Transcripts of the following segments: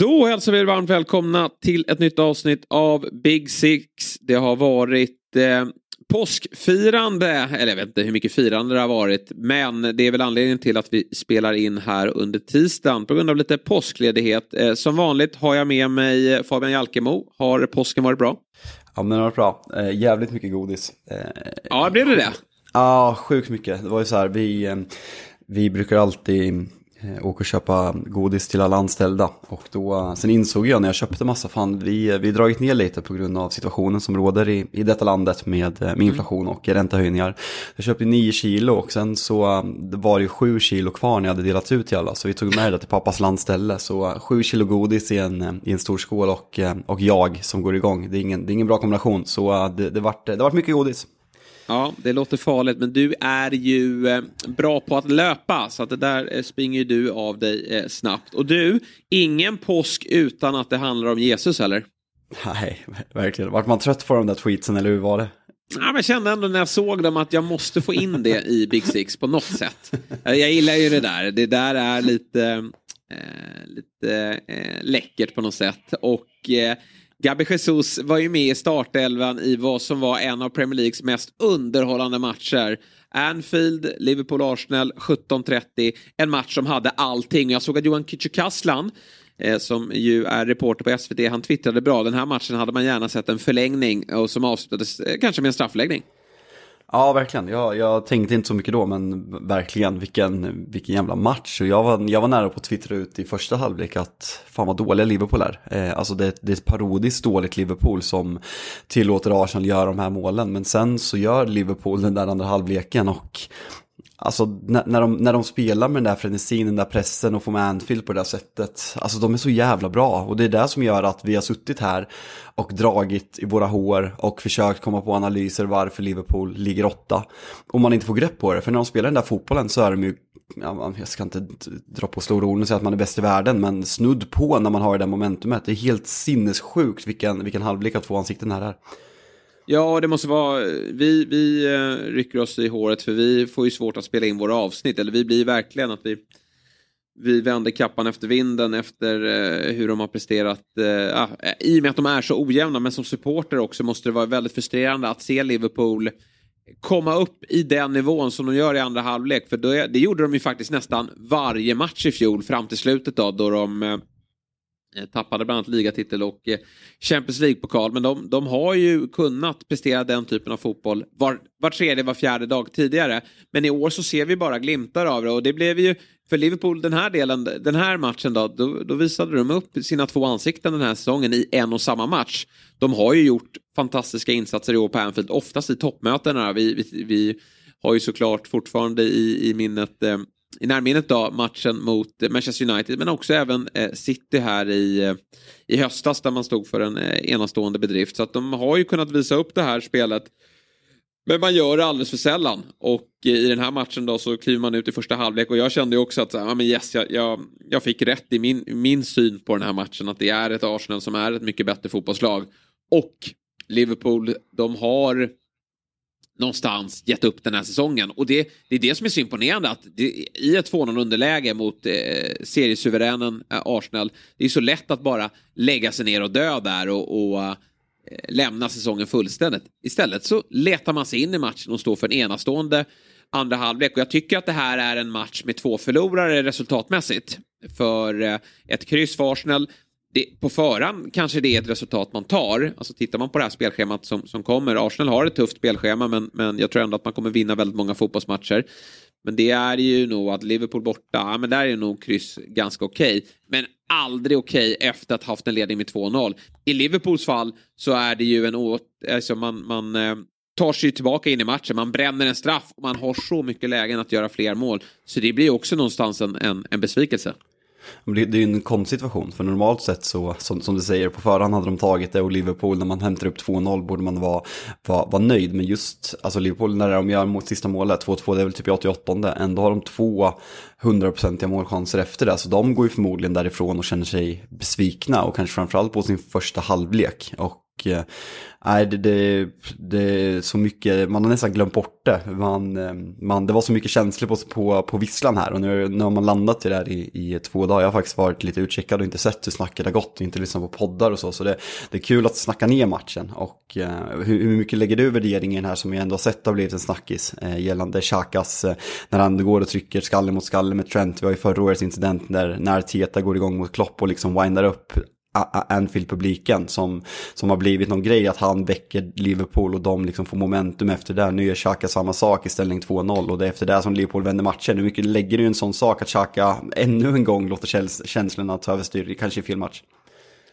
Då hälsar vi er varmt välkomna till ett nytt avsnitt av Big Six. Det har varit eh, påskfirande, eller jag vet inte hur mycket firande det har varit, men det är väl anledningen till att vi spelar in här under tisdagen på grund av lite påskledighet. Eh, som vanligt har jag med mig Fabian Jalkemo. Har påsken varit bra? Ja, men det har varit bra. Eh, jävligt mycket godis. Eh, ja, blev det det? Ja, sjukt mycket. Det var ju så här, vi, eh, vi brukar alltid Eh, och köpa godis till alla anställda. Och då, sen insåg jag när jag köpte massa, fan vi, vi dragit ner lite på grund av situationen som råder i, i detta landet med, med inflation och räntehöjningar. Jag köpte 9 kilo och sen så det var det ju 7 kilo kvar när jag hade delat ut till alla. Så vi tog med det till pappas landställe. Så 7 kilo godis i en, i en stor skål och, och jag som går igång. Det är ingen, det är ingen bra kombination. Så det, det, vart, det vart mycket godis. Ja, det låter farligt, men du är ju eh, bra på att löpa, så att det där eh, springer du av dig eh, snabbt. Och du, ingen påsk utan att det handlar om Jesus, eller? Nej, verkligen. Vart man trött på de där tweetsen, eller hur var det? Ja, men jag kände ändå när jag såg dem att jag måste få in det i Big Six på något sätt. Jag gillar ju det där. Det där är lite, eh, lite eh, läckert på något sätt. Och eh, Gabi Jesus var ju med i startelvan i vad som var en av Premier Leagues mest underhållande matcher. Anfield, Liverpool-Arsenal 17.30. En match som hade allting. Jag såg att Johan Kücükaslan eh, som ju är reporter på SVT, han twittrade bra. Den här matchen hade man gärna sett en förlängning och som avslutades eh, kanske med en straffläggning. Ja, verkligen. Jag, jag tänkte inte så mycket då, men verkligen vilken, vilken jävla match. Och jag, var, jag var nära på att twittra ut i första halvlek att fan vad dåliga Liverpool är. Eh, alltså det, det är ett parodiskt dåligt Liverpool som tillåter Arsenal göra de här målen. Men sen så gör Liverpool den där andra halvleken och Alltså när, när, de, när de spelar med den där frenesin, den där pressen och får med Anfield på det där sättet. Alltså de är så jävla bra och det är det som gör att vi har suttit här och dragit i våra hår och försökt komma på analyser varför Liverpool ligger åtta. Och man inte får grepp på det, för när de spelar den där fotbollen så är de ju, jag ska inte dra på stora ord och säga att man är bäst i världen, men snudd på när man har det där momentumet. Det är helt sinnessjukt vilken, vilken halvlek av två ansikten här är. Ja, det måste vara, vi, vi eh, rycker oss i håret för vi får ju svårt att spela in våra avsnitt. Eller vi blir verkligen att vi, vi vänder kappan efter vinden efter eh, hur de har presterat. Eh, ah, I och med att de är så ojämna, men som supporter också måste det vara väldigt frustrerande att se Liverpool komma upp i den nivån som de gör i andra halvlek. För det, det gjorde de ju faktiskt nästan varje match i fjol fram till slutet då, då de eh, Eh, tappade bland annat ligatitel och eh, Champions League-pokal. Men de, de, har ju kunnat prestera den typen av fotboll var, var tredje, var fjärde dag tidigare. Men i år så ser vi bara glimtar av det och det blev ju för Liverpool den här delen, den här matchen då, då, då visade de upp sina två ansikten den här säsongen i en och samma match. De har ju gjort fantastiska insatser i år på Anfield, oftast i toppmötena. Vi, vi, vi har ju såklart fortfarande i, i minnet eh, i närminnet då matchen mot eh, Manchester United men också även eh, City här i, eh, i höstas där man stod för en enastående bedrift. Så att de har ju kunnat visa upp det här spelet. Men man gör det alldeles för sällan och i den här matchen då så kliver man ut i första halvlek och jag kände ju också att ja, men yes, jag, jag, jag fick rätt i min, min syn på den här matchen att det är ett Arsenal som är ett mycket bättre fotbollslag. Och Liverpool, de har någonstans gett upp den här säsongen. Och det, det är det som är så imponerande att det, i ett 2-0 underläge mot eh, seriesuveränen eh, Arsenal, det är så lätt att bara lägga sig ner och dö där och, och eh, lämna säsongen fullständigt. Istället så letar man sig in i matchen och står för en enastående andra halvlek. Och jag tycker att det här är en match med två förlorare resultatmässigt. För eh, ett kryss för Arsenal det, på förhand kanske det är ett resultat man tar. Alltså tittar man på det här spelschemat som, som kommer. Arsenal har ett tufft spelschema men, men jag tror ändå att man kommer vinna väldigt många fotbollsmatcher. Men det är ju nog att Liverpool borta, ja, men där är nog kryss ganska okej. Okay. Men aldrig okej okay efter att ha haft en ledning med 2-0. I Liverpools fall så är det ju en åt, alltså man, man eh, tar sig tillbaka in i matchen, man bränner en straff och man har så mycket lägen att göra fler mål. Så det blir också någonstans en, en, en besvikelse. Det, är ju en konstig situation, för normalt sett så, som, som du säger, på förhand hade de tagit det och Liverpool när man hämtar upp 2-0 borde man vara, vara, vara nöjd. Men just, alltså Liverpool när de gör mot sista målet, 2-2, det är väl typ i 88, ändå har de två hundraprocentiga målchanser efter det. Så de går ju förmodligen därifrån och känner sig besvikna och kanske framförallt på sin första halvlek. Och Eh, nej, det, det, det är så mycket, man har nästan glömt bort det. Man, eh, man, det var så mycket känslor på, på, på visslan här och nu, nu har man landat i det här i, i två dagar. Jag har faktiskt varit lite utcheckad och inte sett hur snacket har gått, inte lyssnat på poddar och så. Så det, det är kul att snacka ner matchen. Och eh, hur, hur, mycket lägger du värderingen här som jag ändå har sett har blivit en snackis eh, gällande Chakas eh, när han går och trycker skalle mot skalle med Trent. Vi har ju förra årets incident där när Teta går igång mot Klopp och liksom windar upp Anfield-publiken som, som har blivit någon grej att han väcker Liverpool och de liksom får momentum efter det. Nu gör Xhaka samma sak i ställning 2-0 och det är efter det som Liverpool vänder matchen. Hur mycket lägger du en sån sak att Xhaka ännu en gång låter känslorna ta överstyr, kanske i fel match?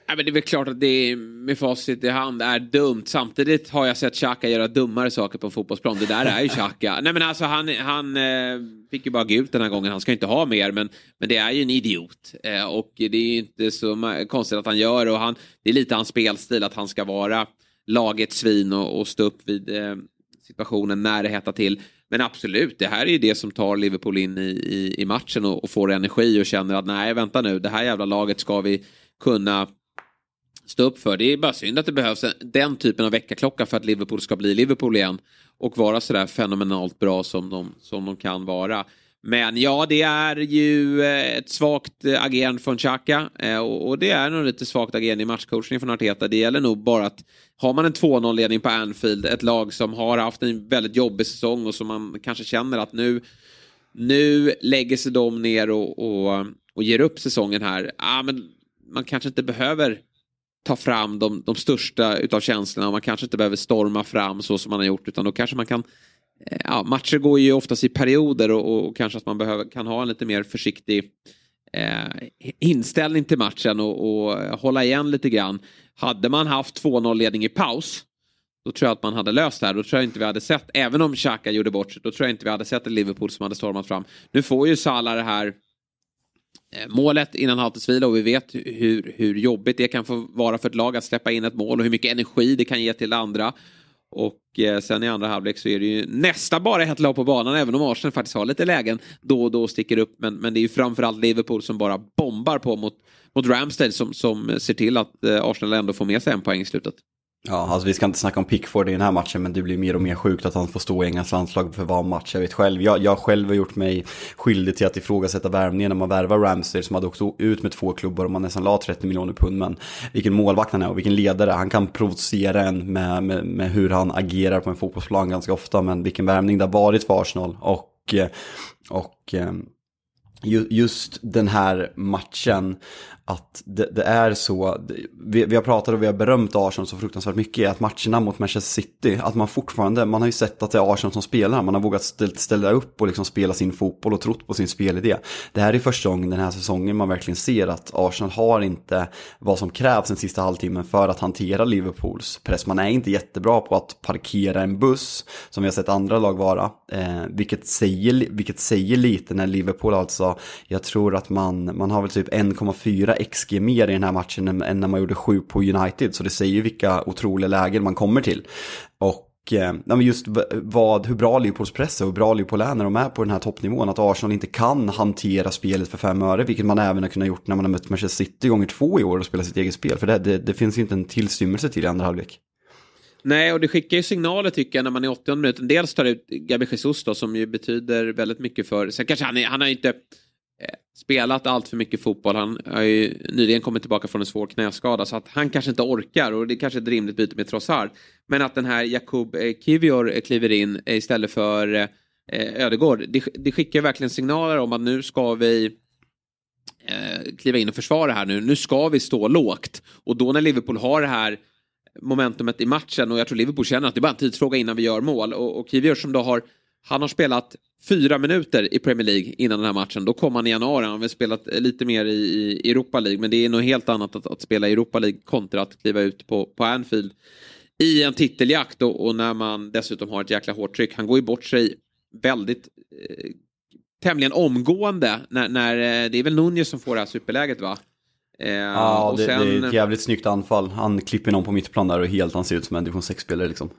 Ja, men det är väl klart att det med facit i hand är dumt. Samtidigt har jag sett Xhaka göra dummare saker på en fotbollsplan. Det där är ju Xhaka. Nej men alltså han, han eh, fick ju bara gult den här gången. Han ska inte ha mer. Men, men det är ju en idiot. Eh, och det är inte så konstigt att han gör och han, det är lite hans spelstil att han ska vara lagets svin och, och stå upp vid eh, situationen när det hettar till. Men absolut, det här är ju det som tar Liverpool in i, i, i matchen och, och får energi och känner att nej, vänta nu, det här jävla laget ska vi kunna stå upp för. Det är bara synd att det behövs den typen av väckarklocka för att Liverpool ska bli Liverpool igen. Och vara sådär fenomenalt bra som de, som de kan vara. Men ja, det är ju eh, ett svagt agerande från Xhaka eh, och det är nog lite svagt agerande i matchcoachning från Arteta. Det gäller nog bara att har man en 2-0-ledning på Anfield, ett lag som har haft en väldigt jobbig säsong och som man kanske känner att nu, nu lägger sig de ner och, och, och ger upp säsongen här. Ah, men man kanske inte behöver ta fram de, de största utav känslorna. Man kanske inte behöver storma fram så som man har gjort utan då kanske man kan eh, Ja, matcher går ju oftast i perioder och, och kanske att man behöver, kan ha en lite mer försiktig eh, inställning till matchen och, och, hålla igen lite grann. Hade man haft 2-0 ledning i paus då tror jag att man hade löst det här. Då tror jag inte vi hade sett, även om Xhaka gjorde bort sig, då tror jag inte vi hade sett ett Liverpool som hade stormat fram. Nu får ju Salah det här Eh, målet innan halvtidsvila och vi vet hur, hur jobbigt det kan få vara för ett lag att släppa in ett mål och hur mycket energi det kan ge till andra. Och eh, sen i andra halvlek så är det ju nästan bara ett lag på banan även om Arsenal faktiskt har lite lägen då och då sticker upp. Men, men det är ju framförallt Liverpool som bara bombar på mot, mot Ramsdale som, som ser till att eh, Arsenal ändå får med sig en poäng i slutet. Ja, alltså vi ska inte snacka om Pickford i den här matchen, men det blir mer och mer sjukt att han får stå i Englands landslag för var match. Jag vet själv, jag, jag själv har gjort mig skyldig till att ifrågasätta värvningen när man värvar Ramsey som hade åkt ut med två klubbar och man nästan la 30 miljoner pund. Men vilken målvakt han är och vilken ledare. Han kan provocera en med, med, med hur han agerar på en fotbollsplan ganska ofta, men vilken värvning det har varit för Arsenal. Och, och eh, just den här matchen att det, det, är så, vi, vi, har pratat och vi har berömt Arsenal så fruktansvärt mycket, att matcherna mot Manchester City, att man fortfarande, man har ju sett att det är Arsenal som spelar, man har vågat ställa, ställa upp och liksom spela sin fotboll och trott på sin spelidé. Det här är första gången den här säsongen man verkligen ser att Arsenal har inte vad som krävs den sista halvtimmen för att hantera Liverpools press. Man är inte jättebra på att parkera en buss, som vi har sett andra lag vara, eh, vilket, säger, vilket säger lite när Liverpool alltså, jag tror att man, man har väl typ 1,4 XG mer i den här matchen än, när man gjorde 7 på United. Så det säger ju vilka otroliga lägen man kommer till. Och eh, just vad, hur bra Liverpools press är och hur bra Liverpool är när de är på den här toppnivån. Att Arsenal inte kan hantera spelet för fem öre, vilket man även har kunnat gjort när man har mött Manchester City gånger två i år och spelat sitt eget spel. För det, det, det finns ju inte en tillstymmelse till i andra halvlek. Nej, och det skickar ju signaler tycker jag när man i 80 minuten dels tar ut Gabi Jesus då, som ju betyder väldigt mycket för, sen kanske han, han har inte spelat allt för mycket fotboll. Han har ju nyligen kommit tillbaka från en svår knäskada så att han kanske inte orkar och det är kanske är ett rimligt byte med Trossard. Men att den här Jakub eh, Kivior eh, kliver in eh, istället för Ödegård. Det, det skickar verkligen signaler om att nu ska vi kliva in och försvara här nu. Nu ska vi stå lågt. Och då när Liverpool har det här momentumet i matchen och jag tror Liverpool känner att det är bara en tidsfråga innan vi gör mål. Och, och Kivior som då har han har spelat fyra minuter i Premier League innan den här matchen. Då kom han i januari. Han har väl spelat lite mer i, i Europa League. Men det är nog helt annat att, att spela i Europa League kontra att kliva ut på, på Anfield i en titeljakt och, och, när man dessutom har ett jäkla hårt tryck. Han går ju bort sig väldigt eh, tämligen omgående när, när eh, det är väl Nunez som får det här superläget va? Eh, ja, det, sen... det, är ett jävligt snyggt anfall. Han klipper någon på mittplan där och helt han ser ut som en division 6-spelare liksom.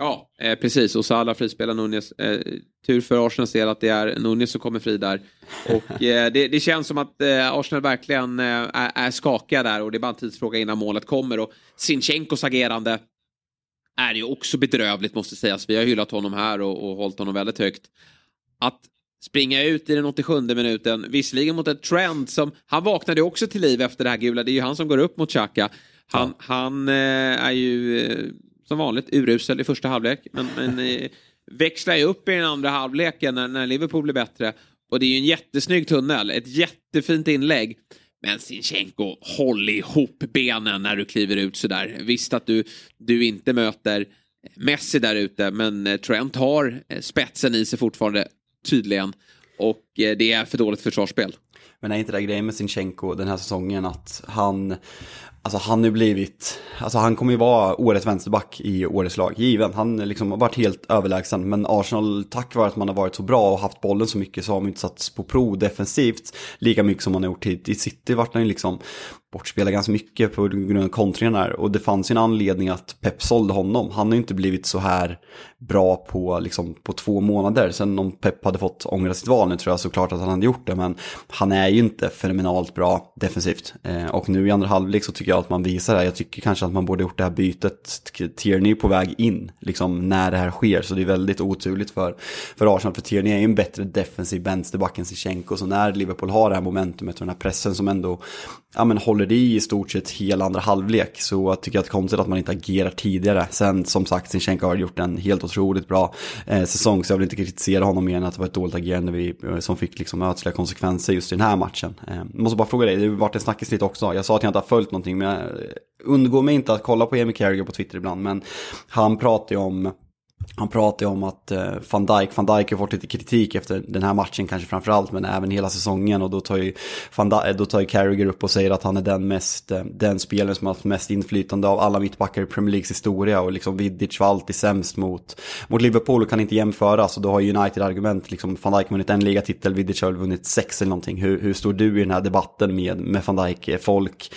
Ja, eh, precis. Och Salah frispelar Nunez. Eh, tur för Arsenals del att det är Nunez som kommer fri där. Och eh, det, det, känns som att eh, Arsenal verkligen eh, är, är skakiga där och det är bara en tidsfråga innan målet kommer. Och Sinchenkos agerande är ju också bedrövligt måste sägas. Vi har hyllat honom här och, och hållit honom väldigt högt. Att springa ut i den 87 minuten, visserligen mot ett trend som, han vaknade också till liv efter det här gula, det är ju han som går upp mot Xhaka. Han, ja. han eh, är ju som vanligt urusel i första halvlek. Men, men eh, växlar ju upp i den andra halvleken när, när Liverpool blir bättre. Och det är ju en jättesnygg tunnel, ett jättefint inlägg. Men Sinchenko, håll ihop benen när du kliver ut sådär. Visst att du, du inte möter Messi där ute, men eh, Trent har eh, spetsen i sig fortfarande, tydligen. Och det är för dåligt försvarsspel. Men är inte det grejen med Sinchenko den här säsongen att han, Alltså han har blivit, alltså han kommer ju vara årets vänsterback i årets lag, given. Han liksom har varit helt överlägsen, men Arsenal tack vare att man har varit så bra och haft bollen så mycket så har man inte satts på prov defensivt lika mycket som man har gjort hit. i City vart han ju liksom bortspelade ganska mycket på grund av kontringarna där. Och det fanns ju en anledning att Pep sålde honom. Han har ju inte blivit så här bra på, liksom, på två månader. Sen om Pep hade fått ångra sitt val nu tror jag såklart att han hade gjort det. Men han är ju inte fenomenalt bra defensivt. Eh, och nu i andra halvlek så tycker jag att man visar det. Jag tycker kanske att man borde gjort det här bytet. Tierney är på väg in, liksom när det här sker. Så det är väldigt oturligt för, för Arsenal. För Tierney är ju en bättre defensiv vänsterback än Zichenko. Så när Liverpool har det här momentumet och den här pressen som ändå ja, men håller det i i stort sett hela andra halvlek. Så jag tycker att det är konstigt att man inte agerar tidigare. Sen som sagt, Sinchenko har gjort en helt otroligt bra eh, säsong. Så jag vill inte kritisera honom mer än att det var ett dåligt agerande vi, eh, som fick liksom ödsliga konsekvenser just i den här matchen. Eh, måste bara fråga dig, det har varit en snackis lite också. Jag sa att jag inte har följt någonting, men jag undgår mig inte att kolla på Jamie Carragher på Twitter ibland. Men han pratar ju om han pratar ju om att eh, van Dijk, van Dijk har fått lite kritik efter den här matchen kanske framförallt, men även hela säsongen. Och då tar ju, van Dijk, eh, då tar ju Carragher upp och säger att han är den, mest, eh, den spelaren som har haft mest inflytande av alla mittbackar i Premier Leagues historia. Och liksom Vidic var alltid sämst mot, mot Liverpool och kan inte jämföras. Och då har ju United argument, liksom van Dijk har vunnit en ligatitel, Vidic har vunnit sex eller någonting. Hur, hur står du i den här debatten med, med van Dijk? Folk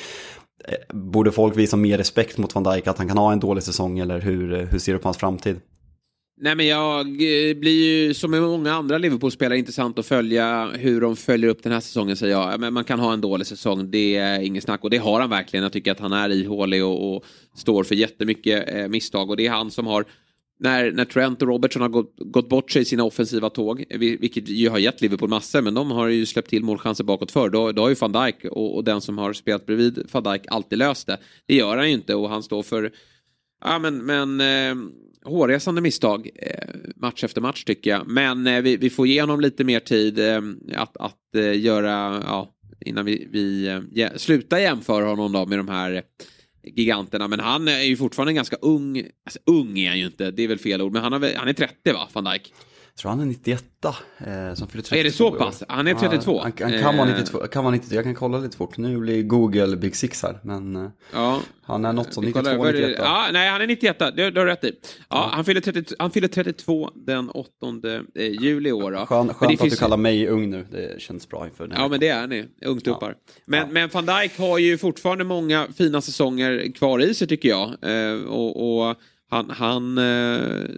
Borde folk visa mer respekt mot van Dijk, att han kan ha en dålig säsong eller hur, hur ser du på hans framtid? Nej men jag eh, blir ju som med många andra Liverpool-spelare intressant att följa hur de följer upp den här säsongen säger jag. Men man kan ha en dålig säsong, det är inget snack och det har han verkligen. Jag tycker att han är ihålig och, och står för jättemycket eh, misstag och det är han som har när, när Trent och Robertson har gått, gått bort sig i sina offensiva tåg, vilket ju har gett Liverpool massor, men de har ju släppt till målchanser bakåt för. Då, då har ju van Dijk och, och, den som har spelat bredvid van Dijk alltid löst det. Det gör han ju inte och han står för, ja men, men eh, hårresande misstag eh, match efter match tycker jag. Men eh, vi, vi, får ge honom lite mer tid eh, att, att göra, ja, innan vi, vi ja, slutar jämföra honom då med de här giganterna. Men han är ju fortfarande ganska ung. Alltså, ung är han ju inte, det är väl fel ord. Men han, har, han är 30 va, van Dijk? Tror han är 91 eh, som fyller 32 Är det så pass? Han är 32? Ja, han, han, kan vara 92, eh. kan vara 92, jag kan kolla lite fort. Nu blir Google Big Six här, men eh, ja. han är något som 92, 91. Ja, nej, han är 91, det, det har du rätt i. Ja, ja. Han, fyller 30, han fyller 32 den 8 eh, juli i år. Då. Skön, skönt att du kallar mig ung nu, det känns bra inför Ja, men det är ni, ungtuppar. Ja. Men, men van Dijk har ju fortfarande många fina säsonger kvar i sig tycker jag. Eh, och, och han, han eh,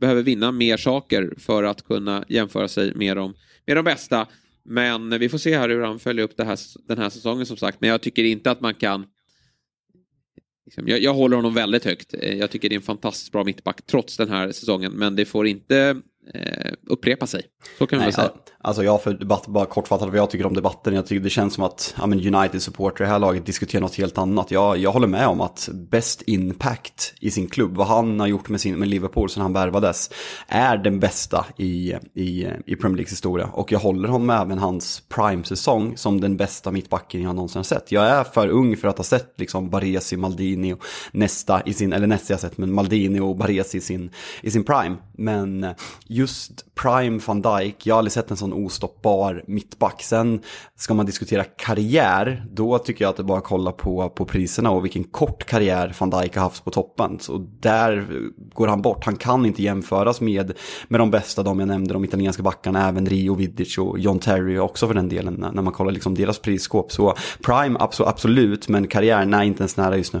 behöver vinna mer saker för att kunna jämföra sig med de, med de bästa. Men vi får se här hur han följer upp här, den här säsongen som sagt. Men jag tycker inte att man kan liksom, jag, jag, håller honom väldigt högt. Eh, jag tycker det är en fantastiskt bra mittback trots den här säsongen. Men det får inte eh, upprepa sig. Så kan man väl säga. Alltså jag för debatt, bara kortfattat vad jag tycker om debatten. Jag tycker det känns som att ja, United-supporter i det här laget diskuterar något helt annat. Jag, jag håller med om att best impact i sin klubb, vad han har gjort med, sin, med Liverpool sedan han värvades, är den bästa i, i, i Premier Leagues historia. Och jag håller honom även hans prime-säsong som den bästa mittbacken jag någonsin har sett. Jag är för ung för att ha sett liksom Baresi, Maldini och nästa i sin, eller nästa jag sett, men Maldini och Baresi i sin, i sin prime. Men just prime van Dijk, jag har aldrig sett en sån ostoppbar mittback. Sen ska man diskutera karriär, då tycker jag att det bara att kolla på, på priserna och vilken kort karriär van Dijk har haft på toppen. Så där går han bort. Han kan inte jämföras med, med de bästa, de jag nämnde, de italienska backarna, även Rio Vidic och John Terry också för den delen, när man kollar liksom deras prisskåp. Så prime absolut, men karriär, nej inte ens nära just nu.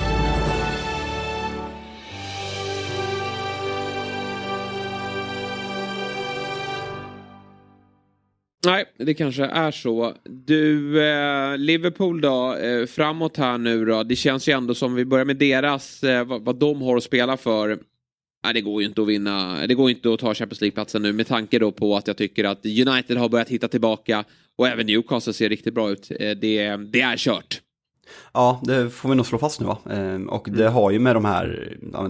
Nej, det kanske är så. Du, eh, Liverpool då, eh, framåt här nu då. Det känns ju ändå som vi börjar med deras, eh, vad, vad de har att spela för. Nej, det går ju inte att vinna. Det går inte att ta Champions League-platsen nu med tanke då på att jag tycker att United har börjat hitta tillbaka och även Newcastle ser riktigt bra ut. Eh, det, det är kört. Ja, det får vi nog slå fast nu va. Ehm, och det mm. har ju med de här ja,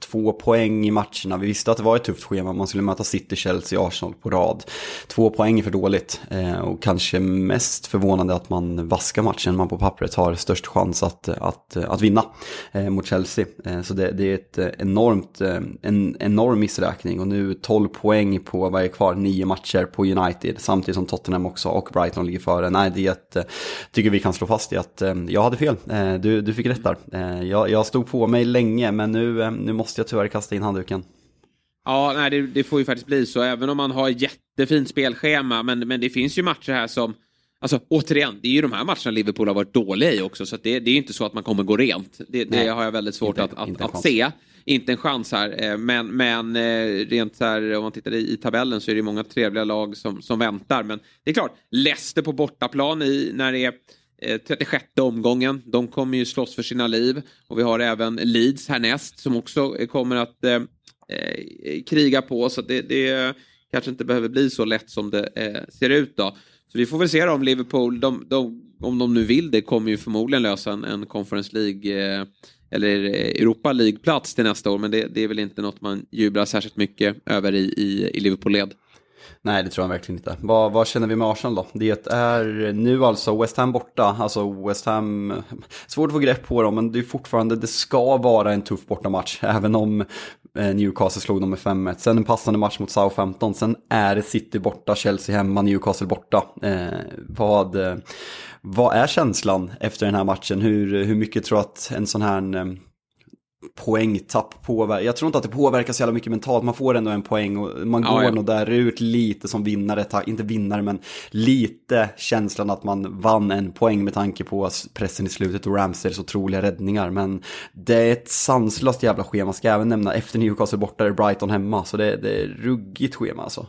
två poäng i matcherna. Vi visste att det var ett tufft schema. Man skulle möta City, Chelsea, Arsenal på rad. Två poäng är för dåligt. Eh, och kanske mest förvånande att man vaskar matchen. Man på pappret har störst chans att, att, att vinna eh, mot Chelsea. Eh, så det, det, är ett enormt, en enorm missräkning. Och nu 12 poäng på, vad är kvar, nio matcher på United. Samtidigt som Tottenham också och Brighton ligger före. Nej, det är ett, tycker vi kan slå fast i att jag hade fel. Du, du fick rätt där. Jag, jag stod på mig länge, men nu, nu måste jag tyvärr kasta in handduken. Ja, nej, det, det, får ju faktiskt bli så. Även om man har jättefint spelschema. Men, men det finns ju matcher här som... Alltså återigen, det är ju de här matcherna Liverpool har varit dåliga i också. Så det, det, är inte så att man kommer gå rent. Det, det har jag väldigt svårt inte, att, att, att se. Inte en chans här. Eh, men, men eh, rent så här, om man tittar i, i tabellen så är det många trevliga lag som, som väntar. Men det är klart, Leicester på bortaplan i, när det är Eh, 36 omgången. De kommer ju slåss för sina liv. Och vi har även Leeds härnäst som också eh, kommer att eh, eh, kriga på. Så det, det, kanske inte behöver bli så lätt som det eh, ser ut då. Så vi får väl se om Liverpool, de, de, om de nu vill det, kommer ju förmodligen lösa en, en Conference League eh, eller eh, Europa League-plats till nästa år. Men det, det, är väl inte något man jublar särskilt mycket över i, i, i Liverpool-led. Nej, det tror jag verkligen inte. Vad, vad känner vi med Arsenal då? Det är nu alltså West Ham borta. Alltså West Ham, svårt att få grepp på dem, men det är fortfarande, det ska vara en tuff bortamatch. Även om eh, Newcastle slog dem med 5-1. Sen en passande match mot Southampton. Sen är det City borta, Chelsea hemma, Newcastle borta. Eh, vad, eh, vad är känslan efter den här matchen? Hur, hur mycket tror du att en sån här eh, poängtapp påverkar. Jag tror inte att det påverkar så jävla mycket mentalt. Man får ändå en poäng och man går ja, ja. nog där ut lite som vinnare. Inte vinnare men lite känslan att man vann en poäng med tanke på pressen i slutet och Ramsdales otroliga räddningar. Men det är ett sanslöst jävla schema. Ska jag även nämna efter Newcastle borta är Brighton hemma. Så det, det är ruggigt schema alltså.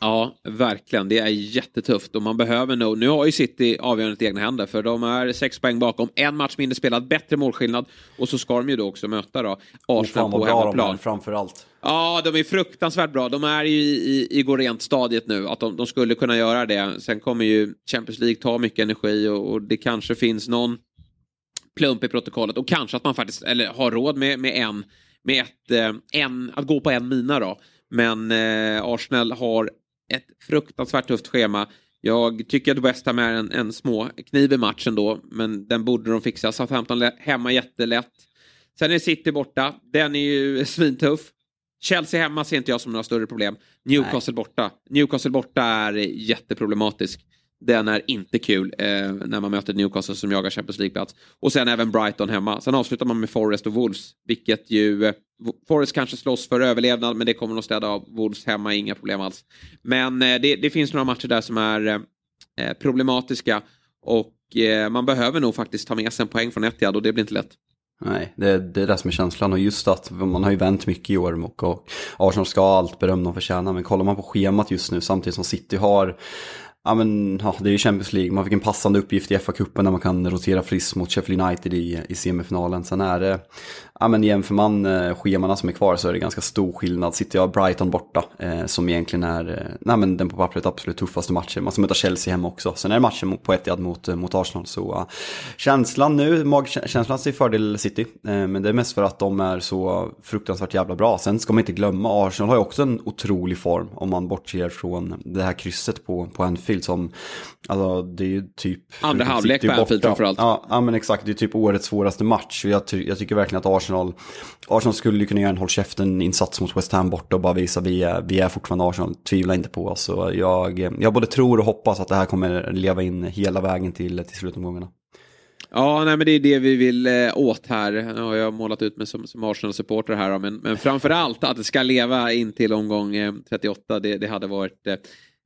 Ja, verkligen. Det är jättetufft och man behöver nog... Nu har ju City avgörandet i egna händer för de är sex poäng bakom. En match mindre spelad, bättre målskillnad och så ska de ju då också möta då Arsenal på hemmaplan. De framför allt. Ja, de är fruktansvärt bra. De är ju i, i, i rent stadiet nu, att de, de, skulle kunna göra det. Sen kommer ju Champions League ta mycket energi och, och det kanske finns någon plump i protokollet och kanske att man faktiskt eller har råd med, med en med ett, eh, en, att gå på en mina då. Men eh, Arsenal har ett fruktansvärt tufft schema. Jag tycker att West Ham är en, en små kniv i matchen då, men den borde de fixa. Southampton hemma jättelätt. Sen är City borta, den är ju svintuff. Chelsea hemma ser inte jag som några större problem. Newcastle Nej. borta. Newcastle borta är jätteproblematisk. Den är inte kul eh, när man möter Newcastle som jagar Champions League-plats. Och sen även Brighton hemma. Sen avslutar man med Forest och Wolves. Vilket ju... Eh, Forest kanske slåss för överlevnad men det kommer nog städa av. Wolves hemma, inga problem alls. Men eh, det, det, finns några matcher där som är eh, eh problematiska. Och eh, man behöver nog faktiskt ta med sig en poäng från Etihad och det blir inte lätt. Nej, det, det är det som är känslan och just att man har ju vänt mycket i år och, och Arsenal ska ha allt beröm de förtjänar men kollar man på schemat just nu samtidigt som City har Ja men ja, det är ju Champions League, man fick en passande uppgift i FA-cupen där man kan rotera friskt mot Sheffield United i, i semifinalen. Sen är det, Ja men jämför man eh, schemana som är kvar så är det ganska stor skillnad. Sitter jag Brighton borta, eh, som egentligen är eh, nej, men den på pappret absolut tuffaste matchen. Man ska möta Chelsea hemma också. Sen är det matchen på Etihad mot, mot Arsenal. Så uh, känslan nu, magkänslan ser fördel City. Eh, men det är mest för att de är så fruktansvärt jävla bra. Sen ska man inte glömma, Arsenal har ju också en otrolig form. Om man bortser från det här krysset på, på Anfield som, alltså det är ju typ... Andra halvlek på Anfield framförallt. Ja, ja men exakt, det är typ årets svåraste match. Och jag, ty jag tycker verkligen att Arsenal Arsenal. Arsenal skulle ju kunna göra en håll käften-insats mot West Ham borta och bara visa vi är, vi är fortfarande Arsenal. Tvivla inte på oss. Så jag, jag både tror och hoppas att det här kommer leva in hela vägen till, till slutomgångarna. Ja, nej, men det är det vi vill eh, åt här. Nu har jag målat ut mig som, som Arsenal-supporter här. Men, men framför allt att det ska leva in till omgång eh, 38. Det, det hade varit eh,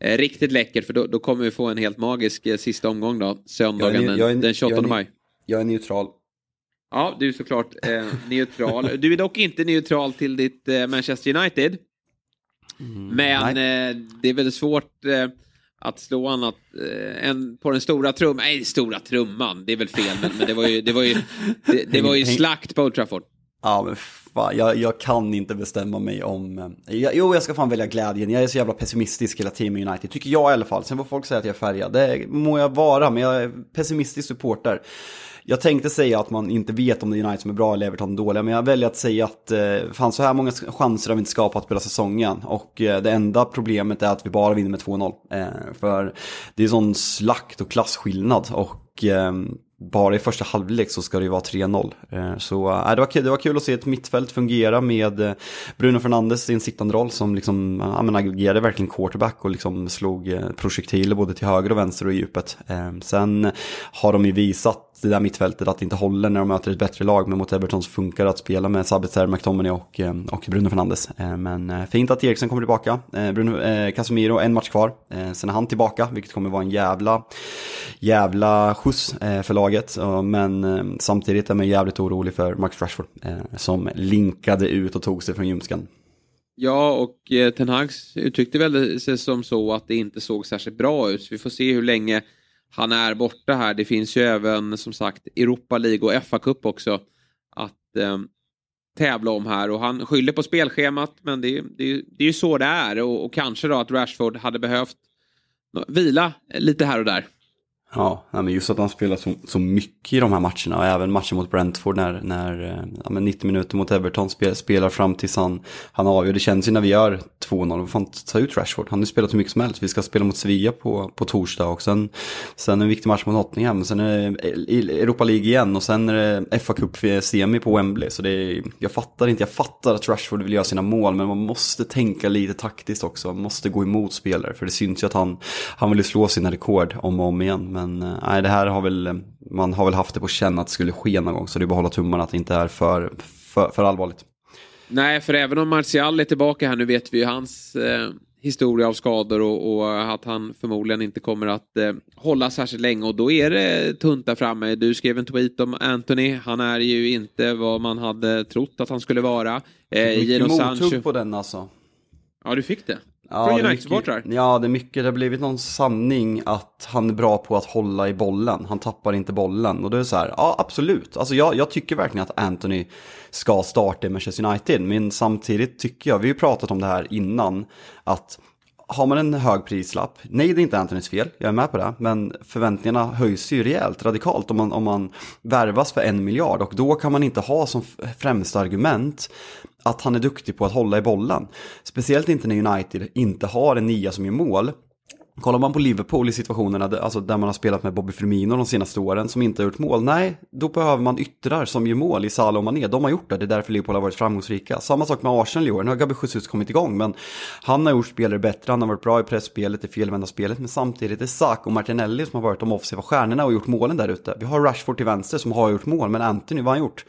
eh, riktigt läckert för då, då, kommer vi få en helt magisk eh, sista omgång då. Söndagen den, den 28 jag är, maj. Jag är neutral. Ja, du är såklart eh, neutral. Du är dock inte neutral till ditt eh, Manchester United. Mm, men eh, det är väldigt svårt eh, att slå annat eh, än på den stora trumman. Nej, stora trumman, det är väl fel. Men, men det var ju, det var ju, det, det var ju slakt på Old Trafford. Ja, men fan, jag, jag kan inte bestämma mig om... Eh, jag, jo, jag ska fan välja glädjen. Jag är så jävla pessimistisk hela Team United. Tycker jag i alla fall. Sen får folk säga att jag är färgad. Det må jag vara, men jag är pessimistisk supporter. Jag tänkte säga att man inte vet om det är United som är bra eller Everton dåliga, men jag väljer att säga att eh, fan så här många chanser har vi inte skapat på hela säsongen. Och eh, det enda problemet är att vi bara vinner med 2-0. Eh, för det är sån slakt och klasskillnad. Och eh, bara i första halvlek så ska det ju vara 3-0. Eh, så äh, det, var kul, det var kul att se ett mittfält fungera med eh, Bruno Fernandes i en sittande roll som liksom, ja, men agerade verkligen quarterback och liksom slog projektiler både till höger och vänster och i djupet. Sen har de ju visat det där mittfältet att det inte håller när de möter ett bättre lag. Men mot Everton så funkar det att spela med Sabitzer, McTominay och, och Bruno Fernandes. Men fint att Eriksen kommer tillbaka. Bruno, Casemiro, en match kvar. Sen är han tillbaka, vilket kommer vara en jävla, jävla skjuts för laget laget. Men eh, samtidigt är man jävligt orolig för Max Rashford eh, som linkade ut och tog sig från ljumsken. Ja, och eh, Ten Hag uttryckte väl sig som så att det inte såg särskilt bra ut. Så vi får se hur länge han är borta här. Det finns ju även som sagt Europa League och FA-cup också att eh, tävla om här. Och han skyller på spelschemat, men det, det, det är ju så det är. Och, och kanske då att Rashford hade behövt vila lite här och där. Ja, men just att han spelar så, så mycket i de här matcherna och även matchen mot Brentford när, när eh, ja, 90 minuter mot Everton spel, spelar fram tills han, han avgör. Det känns ju när vi gör 2-0, får inte ta ut Rashford. Han har ju spelat hur mycket som helst. Vi ska spela mot Sevilla på, på torsdag och sen, sen en viktig match mot Nottingham. Sen är det Europa League igen och sen är det fa Cup semi på Wembley. Så det är, jag fattar inte, jag fattar att Rashford vill göra sina mål men man måste tänka lite taktiskt också. Man måste gå emot spelare för det syns ju att han, han vill slå sina rekord om och om igen. Men eh, nej, det här har väl, man har väl haft det på känn att det skulle ske någon gång. Så det är bara att hålla tummarna att det inte är för, för, för allvarligt. Nej, för även om Martial är tillbaka här, nu vet vi ju hans eh, historia av skador och, och, att han förmodligen inte kommer att eh, hålla särskilt länge och då är det tunt där framme. Du skrev en tweet om Anthony, han är ju inte vad man hade trott att han skulle vara. Eh, Mycket mothugg på den alltså. Ja, du fick det. Ja, Från United-supportrar? Ja, det är mycket. Det har blivit någon sanning att han är bra på att hålla i bollen. Han tappar inte bollen. Och då är det så här, ja absolut. Alltså jag, jag tycker verkligen att Anthony ska starta i Manchester United. Men samtidigt tycker jag, vi har ju pratat om det här innan, att har man en hög prislapp, nej det är inte Antonys fel, jag är med på det, men förväntningarna höjs ju rejält, radikalt om man, om man värvas för en miljard och då kan man inte ha som främsta argument att han är duktig på att hålla i bollen. Speciellt inte när United inte har en nia som gör mål. Kollar man på Liverpool i situationerna alltså där man har spelat med Bobby Firmino de senaste åren som inte har gjort mål, nej, då behöver man yttrar som gör mål i Salah och Mané. De har gjort det, det är därför Liverpool har varit framgångsrika. Samma sak med Arsenal i år, nu har Gabi Jesus kommit igång, men han har gjort spelare bättre, han har varit bra i pressspelet, i felvända spelet, men samtidigt är Sak och Martinelli som har varit de offensiva stjärnorna och gjort målen där ute. Vi har Rashford till vänster som har gjort mål, men Anthony, vad har han gjort?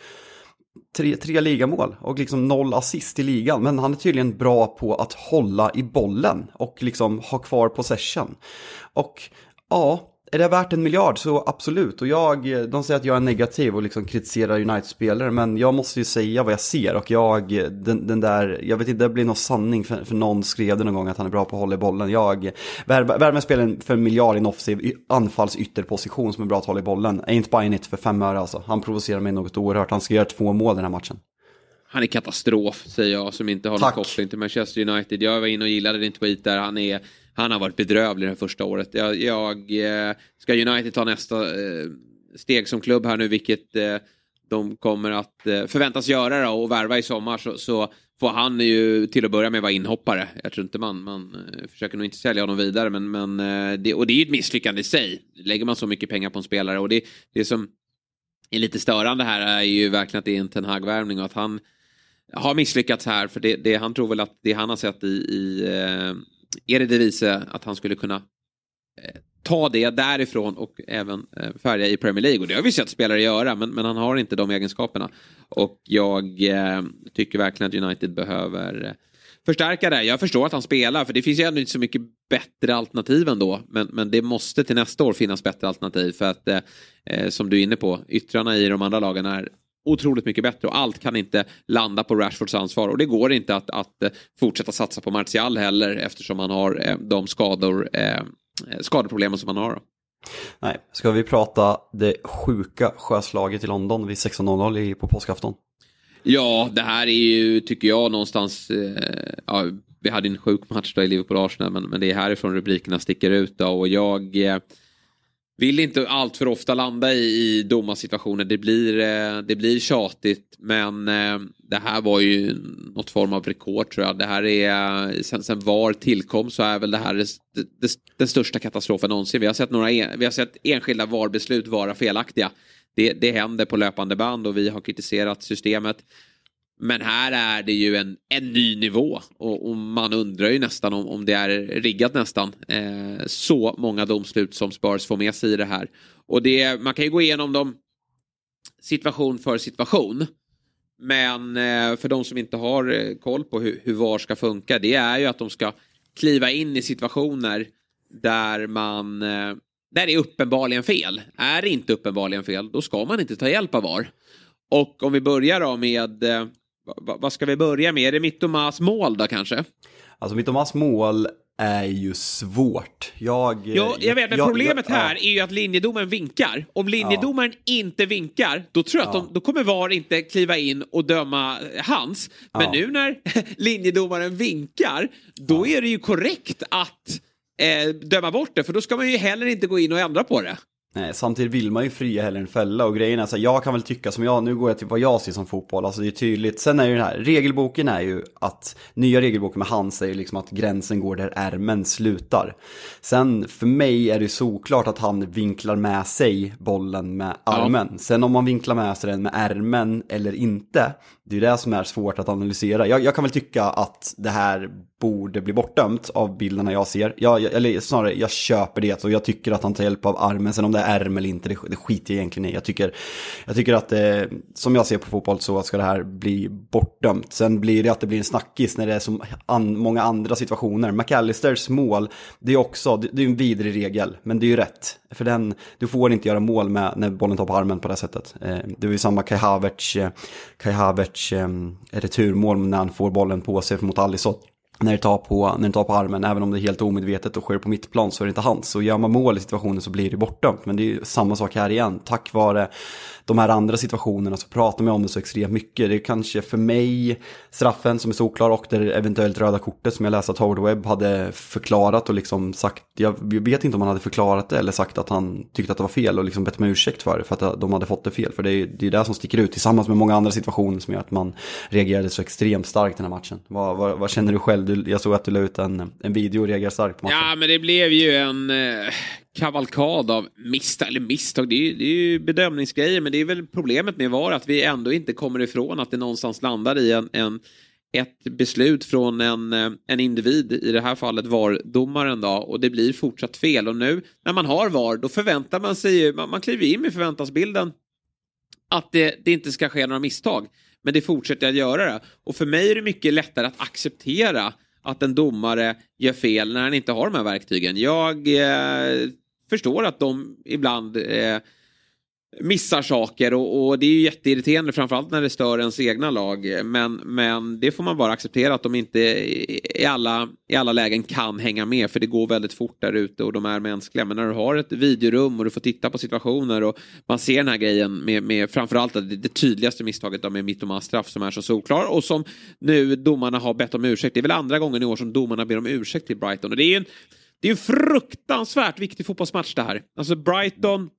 Tre, tre ligamål och liksom noll assist i ligan. Men han är tydligen bra på att hålla i bollen och liksom ha kvar possession. Och ja, är det värt en miljard så absolut. Och jag, de säger att jag är negativ och liksom kritiserar United-spelare. Men jag måste ju säga vad jag ser. Och jag, den, den där, jag vet inte, det blir någon sanning för, för någon skrev det någon gång att han är bra på att hålla i bollen. Jag värvar spelaren för en miljard i en offensiv anfallsytterposition som är bra att hålla i bollen. Ain't buying it för fem öre alltså. Han provocerar mig något oerhört. Han ska göra två mål den här matchen han är katastrof, säger jag, som inte har Tack. någon koppling till Manchester United. Jag var inne och gillade din tweet där. Han, är, han har varit bedrövlig det här första året. Jag, jag eh, ska United ta nästa eh, steg som klubb här nu, vilket eh, de kommer att förväntas göra då, och värva i sommar, så, så får han ju till att börja med vara inhoppare. Jag tror inte man, man försöker nog inte sälja honom vidare, men, men det, och det är ju ett misslyckande i sig. Lägger man så mycket pengar på en spelare och det, det som är lite störande här är ju verkligen att det är en Ten Hag-värvning och att han har misslyckats här. För det, det, han tror väl att det han har sett i, i eh, Eredivisie att han skulle kunna eh, ta det därifrån och även eh, färga i Premier League. Och det har vi sett spelare göra, men, men han har inte de egenskaperna. Och jag eh, tycker verkligen att United behöver eh, förstärka det. Jag förstår att han spelar, för det finns ju ändå inte så mycket bättre alternativ ändå. Men, men det måste till nästa år finnas bättre alternativ för att, eh, eh, som du är inne på, yttrarna i de andra lagen är otroligt mycket bättre och allt kan inte landa på Rashfords ansvar och det går inte att, att eh, fortsätta satsa på Martial heller eftersom han har eh, de skador, eh, skadeproblemen som han har. Nej, ska vi prata det sjuka sjöslaget i London vid 16.00 på påskafton? Ja, det här är ju, tycker jag, någonstans... Eh, ja, vi hade en sjuk match då i Liverpool-Arsenal, men, men det är härifrån rubrikerna sticker ut. Då, och jag eh, vill inte allt för ofta landa i, i domarsituationer. Det blir, eh, det blir tjatigt, men eh, det här var ju något form av rekord tror jag. Det här är, eh, sen, sen VAR tillkom så är väl det här det, det, den största katastrofen någonsin. Vi har sett, några, en, vi har sett enskilda VAR-beslut vara felaktiga. Det, det händer på löpande band och vi har kritiserat systemet. Men här är det ju en, en ny nivå och, och man undrar ju nästan om, om det är riggat nästan. Eh, så många domslut som Spurs får med sig i det här. Och det, man kan ju gå igenom dem situation för situation. Men eh, för de som inte har eh, koll på hur, hur VAR ska funka, det är ju att de ska kliva in i situationer där man eh, där det är uppenbarligen fel. Är det inte uppenbarligen fel, då ska man inte ta hjälp av VAR. Och om vi börjar då med, eh, eh, vad ska vi börja med? Är det Mittomas mål då kanske? Alltså Mittomas mål är ju svårt. Jag, ja, jag vet, men jag, problemet jag, här ja. är ju att linjedomaren vinkar. Om linjedomaren ja. inte vinkar, då tror jag att de, då kommer VAR inte kliva in och döma hans. Men nu när linjedomaren vinkar, då är det ju korrekt att eh, döma bort det, för då ska man ju heller inte gå in och ändra på det. Nej, samtidigt vill man ju fria hellre än fälla och grejen är så här, jag kan väl tycka som jag, nu går jag till vad jag ser som fotboll, alltså det är tydligt. Sen är ju den här, regelboken är ju att, nya regelboken med hand säger liksom att gränsen går där ärmen slutar. Sen för mig är det såklart att han vinklar med sig bollen med armen. Ja. Sen om man vinklar med sig den med ärmen eller inte, det är ju det som är svårt att analysera. Jag, jag kan väl tycka att det här borde bli bortdömt av bilderna jag ser. Jag, eller snarare, jag köper det och jag tycker att han tar hjälp av armen. Sen om det ärm eller inte, det, det skiter jag egentligen i. Jag tycker, jag tycker att eh, som jag ser på fotboll så ska det här bli bortdömt. Sen blir det att det blir en snackis när det är så an, många andra situationer. McAllisters mål, det är också, det, det är en vidrig regel, men det är ju rätt. För den, du får inte göra mål med när bollen tar på armen på det sättet. Eh, det var ju samma Kai Havertz, eh, Kai Havertz eh, returmål när han får bollen på sig mot Alisson när det, tar på, när det tar på armen, även om det är helt omedvetet och sker på mittplan så är det inte hans. Så gör man mål i situationen så blir det bortdömt. Men det är ju samma sak här igen. Tack vare de här andra situationerna så pratar man om det så extremt mycket. Det är kanske för mig straffen som är så oklar och det eventuellt röda kortet som jag läste att Howard Webb hade förklarat och liksom sagt, jag vet inte om han hade förklarat det eller sagt att han tyckte att det var fel och liksom bett om ursäkt för det för att de hade fått det fel. För det är ju det som sticker ut tillsammans med många andra situationer som gör att man reagerade så extremt starkt den här matchen. Vad, vad, vad känner du själv? Du, jag såg att du la ut en, en video och reagerade starkt på matchen. Ja, men det blev ju en eh, kavalkad av misstag, eller misstag, det är, ju, det är ju bedömningsgrejer, men det är väl problemet med VAR att vi ändå inte kommer ifrån att det någonstans landar i en, en ett beslut från en, eh, en individ, i det här fallet VAR-domaren då, och det blir fortsatt fel. Och nu när man har VAR, då förväntar man sig, man, man kliver in med förväntansbilden att det, det inte ska ske några misstag. Men det fortsätter att göra det. Och för mig är det mycket lättare att acceptera att en domare gör fel när han inte har de här verktygen. Jag eh, förstår att de ibland eh, missar saker och, och, det är ju jätteirriterande framförallt när det stör ens egna lag. Men, men det får man bara acceptera att de inte i alla, i alla lägen kan hänga med för det går väldigt fort där ute och de är mänskliga. Men när du har ett videorum och du får titta på situationer och man ser den här grejen med, med framförallt det, det tydligaste misstaget då med Mittomas straff som är så solklar och som nu domarna har bett om ursäkt. Det är väl andra gången i år som domarna ber om ursäkt till Brighton och det är ju en det är en fruktansvärt viktig fotbollsmatch det här. Alltså Brighton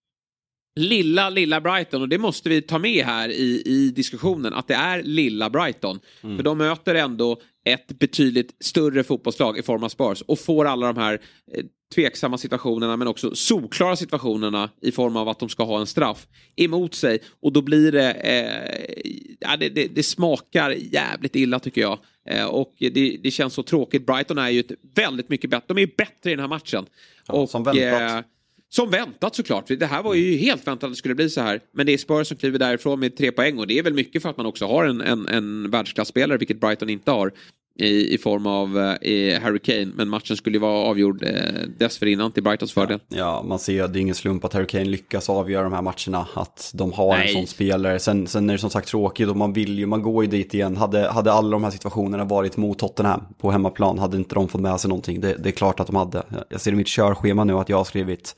lilla, lilla Brighton och det måste vi ta med här i, i diskussionen att det är lilla Brighton. Mm. För de möter ändå ett betydligt större fotbollslag i form av Spurs och får alla de här eh, tveksamma situationerna men också solklara situationerna i form av att de ska ha en straff emot sig och då blir det, eh, ja, det, det, det, smakar jävligt illa tycker jag. Eh, och det, det, känns så tråkigt. Brighton är ju ett väldigt mycket bättre, de är bättre i den här matchen. Ja, och, som väntat. Eh, som väntat såklart. Det här var ju helt väntat att det skulle bli så här. Men det är Spurs som kliver därifrån med tre poäng och det är väl mycket för att man också har en, en, en världsklasspelare, vilket Brighton inte har i, i form av eh, Harry Kane. Men matchen skulle ju vara avgjord eh, dessförinnan till Brightons fördel. Ja, ja, man ser att det är ingen slump att Harry Kane lyckas avgöra de här matcherna. Att de har Nej. en sån spelare. Sen, sen är det som sagt tråkigt och man vill ju, man går ju dit igen. Hade, hade alla de här situationerna varit mot Tottenham på hemmaplan hade inte de fått med sig någonting. Det, det är klart att de hade. Jag ser i mitt körschema nu att jag har skrivit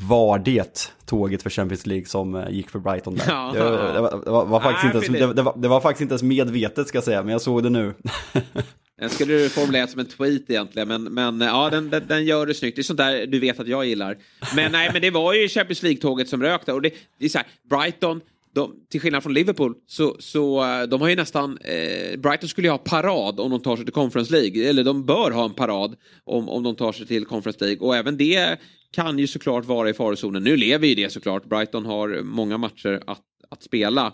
var det tåget för Champions League som eh, gick för Brighton där. Ja. Det, var, det, var, det, var, var faktiskt inte ens, det, var, det var faktiskt inte ens medvetet ska jag säga, men jag såg det nu. Den skulle du formulera som en tweet egentligen, men, men ja, den, den, den, gör det snyggt. Det är sånt där du vet att jag gillar. Men nej, men det var ju Champions League-tåget som rök där. Och det, det är så här, Brighton, de, till skillnad från Liverpool, så, så eh, de har ju nästan... Eh, Brighton skulle ju ha parad om de tar sig till Conference League. Eller de bör ha en parad om, om de tar sig till Conference League. Och även det kan ju såklart vara i farozonen. Nu lever ju det såklart. Brighton har många matcher att, att spela.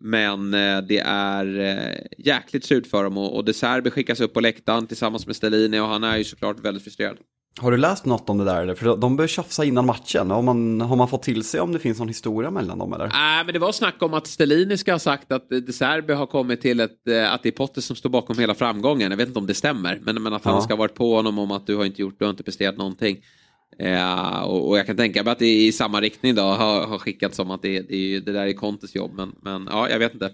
Men eh, det är eh, jäkligt surt för dem och, och De Serbi skickas upp på läktaren tillsammans med Stellini och han är ju såklart väldigt frustrerad. Har du läst något om det där? För de börjar tjafsa innan matchen. Har man, har man fått till sig om det finns någon historia mellan dem eller? Nej, äh, men det var snack om att Stellini ska ha sagt att De Serbi har kommit till ett, eh, att det är Potter som står bakom hela framgången. Jag vet inte om det stämmer, men, men att han ja. ska ha varit på honom om att du har inte gjort, du har inte presterat någonting. Ja, och, och, jag kan tänka mig att det är i samma riktning då har, har skickats som att det, det, det där är Contes jobb. Men, men ja, jag vet inte.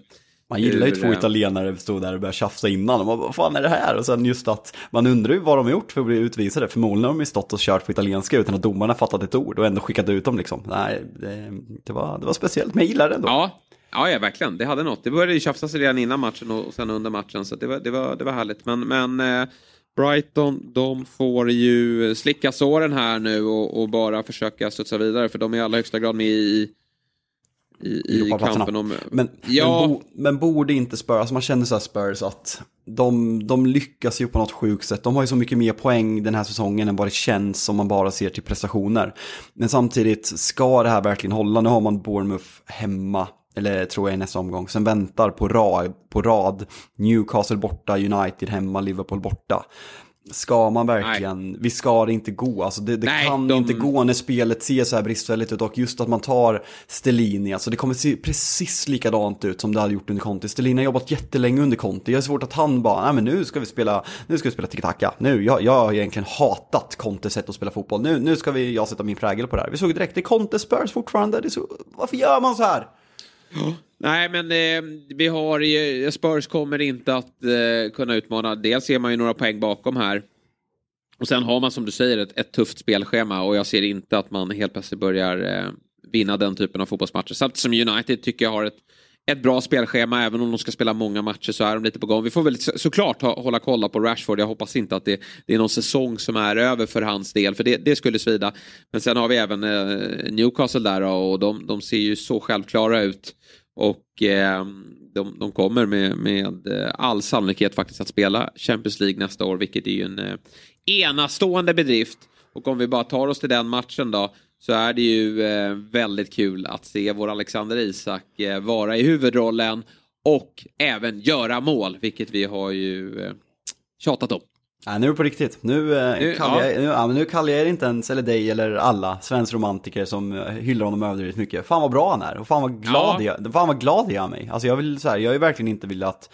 Man gillar ju två italienare stod där och började tjafsa innan. Och man, vad fan är det här? Och sen just att man undrar ju vad de har gjort för att bli utvisade. Förmodligen har de ju stått och kört på italienska utan att domarna fattat ett ord och ändå skickat ut dem liksom. Nej, det, det, var, det var speciellt, men jag gillar det ändå. Ja, ja, ja verkligen. Det hade något. Det började ju tjafsas redan innan matchen och sen under matchen. Så det var, det var, det var härligt. Men, men eh, Brighton, de får ju slicka såren här nu och, och, bara försöka studsa vidare för de är i allra högsta grad med i, i, i kampen om... Men, ja. men, bo, men borde inte Spurs, alltså man känner så här Spurs att de, de lyckas ju på något sjukt sätt. De har ju så mycket mer poäng den här säsongen än vad det känns om man bara ser till prestationer. Men samtidigt, ska det här verkligen hålla? Nu har man Bournemouth hemma eller tror jag i nästa omgång, sen väntar på rad, på rad Newcastle borta, United hemma, Liverpool borta. Ska man verkligen, Nej. vi ska det inte gå, alltså det, det Nej, kan de... inte gå när spelet ser så här bristfälligt ut och just att man tar Stellini, alltså det kommer se precis likadant ut som det hade gjort under Conti. Stellini har jobbat jättelänge under Conti, jag har svårt att han bara, nej men nu ska vi spela, nu ska vi spela tiki-taka, nu, jag, jag har egentligen hatat Contes sätt att spela fotboll, nu, nu ska vi, jag sätta min prägel på det här. Vi såg direkt, det är Conte Spurs fortfarande, det så, varför gör man så här? Nej, men eh, vi har ju, Spurs kommer inte att eh, kunna utmana. Dels ser man ju några poäng bakom här. Och sen har man som du säger ett, ett tufft spelschema och jag ser inte att man helt plötsligt börjar eh, vinna den typen av fotbollsmatcher. Samtidigt som United tycker jag har ett, ett bra spelschema. Även om de ska spela många matcher så är de lite på gång. Vi får väl såklart ha, hålla kolla på Rashford. Jag hoppas inte att det, det, är någon säsong som är över för hans del. För det, det skulle svida. Men sen har vi även eh, Newcastle där och de, de ser ju så självklara ut. Och eh, de, de, kommer med, med eh, all sannolikhet faktiskt att spela Champions League nästa år, vilket är ju en eh, enastående bedrift. Och om vi bara tar oss till den matchen då, så är det ju eh, väldigt kul att se vår Alexander Isak eh, vara i huvudrollen och även göra mål, vilket vi har ju eh, tjatat om. Nej, nu är det på riktigt. Nu, eh, nu, kallar ja. jag, nu, ja, nu kallar jag inte ens, eller dig eller alla, svensk romantiker som eh, hyllar honom överdrivet mycket. Fan vad bra han är och fan vad glad, ja. jag, fan vad glad jag är mig. Alltså jag vill så här, jag har verkligen inte velat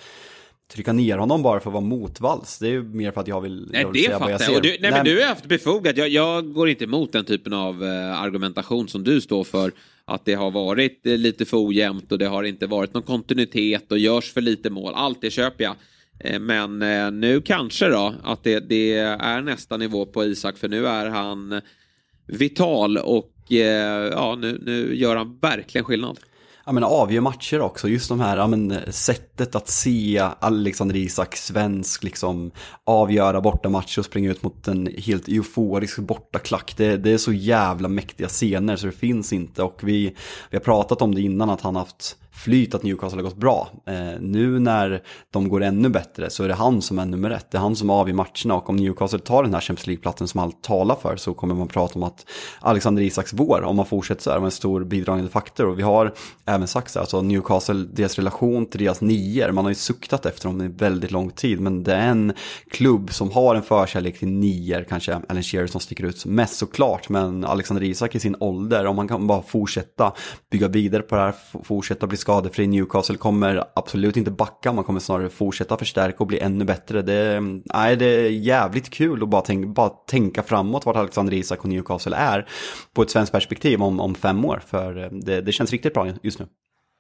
trycka ner honom bara för att vara motvalls. Det är ju mer för att jag vill, Nej, jag vill det säga vad jag ser. Och du, nej, men du är haft befogat. Jag, jag går inte emot den typen av eh, argumentation som du står för. Att det har varit eh, lite för ojämnt och det har inte varit någon kontinuitet och görs för lite mål. Allt det köper jag. Eh, men eh, nu kanske då att det, det är nästa nivå på Isak för nu är han vital och eh, ja, nu, nu gör han verkligen skillnad. Ja men avgör matcher också, just de här, ja men sättet att se Alexander Isak, svensk liksom, avgöra bortamatcher och springa ut mot en helt euforisk bortaklack. Det, det är så jävla mäktiga scener så det finns inte och vi, vi har pratat om det innan att han haft flyt att Newcastle har gått bra. Eh, nu när de går ännu bättre så är det han som är nummer ett. Det är han som avgör matcherna och om Newcastle tar den här Champions League-platsen som allt talar för så kommer man prata om att Alexander Isaks vår, om man fortsätter så här, var en stor bidragande faktor. Och vi har även sagt så här, alltså Newcastle, deras relation till deras nior, man har ju suktat efter dem i väldigt lång tid, men det är en klubb som har en förkärlek till nior, kanske Alan Shearer som sticker ut mest såklart, men Alexander Isak i sin ålder, om man kan bara fortsätta bygga vidare på det här, fortsätta bli skadefri. Newcastle kommer absolut inte backa, man kommer snarare fortsätta förstärka och bli ännu bättre. Det, nej, det är jävligt kul att bara, tänka, bara tänka framåt vart Alexander Isak och Newcastle är på ett svenskt perspektiv om, om fem år, för eh, det, det känns riktigt bra just nu.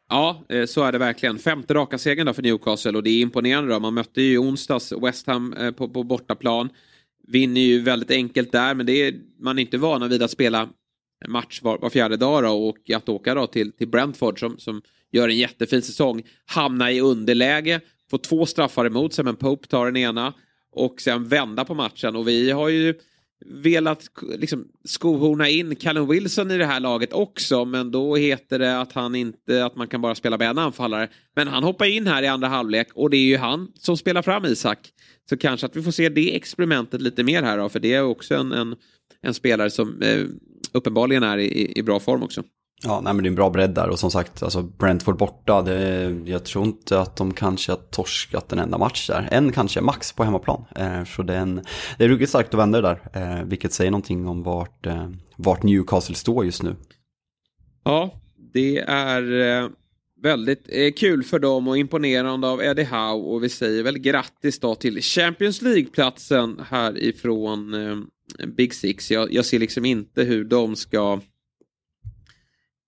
Ja, eh, så är det verkligen. Femte raka segern då för Newcastle och det är imponerande. Då. Man mötte ju onsdags West Ham eh, på, på bortaplan. Vinner ju väldigt enkelt där, men det är man är inte vana vid att spela match var, var fjärde dag då, och att åka då till, till Brentford som, som gör en jättefin säsong. Hamnar i underläge, Får två straffar emot sig, men Pope tar den ena och sen vända på matchen. Och vi har ju velat liksom, skohorna in Callum Wilson i det här laget också men då heter det att han inte att man kan bara spela med en anfallare. Men han hoppar in här i andra halvlek och det är ju han som spelar fram Isak. Så kanske att vi får se det experimentet lite mer här då för det är också en, en, en spelare som eh, uppenbarligen är i, i bra form också. Ja, nej, men det är en bra bredd där och som sagt, alltså Brentford borta, det, jag tror inte att de kanske har torskat en enda match där. En kanske, max på hemmaplan. Eh, så det är, en, det är ruggigt starkt att vända det där, eh, vilket säger någonting om vart, eh, vart Newcastle står just nu. Ja, det är eh, väldigt eh, kul för dem och imponerande av Eddie Howe och vi säger väl grattis då till Champions League-platsen härifrån eh, Big Six. Jag, jag ser liksom inte hur de ska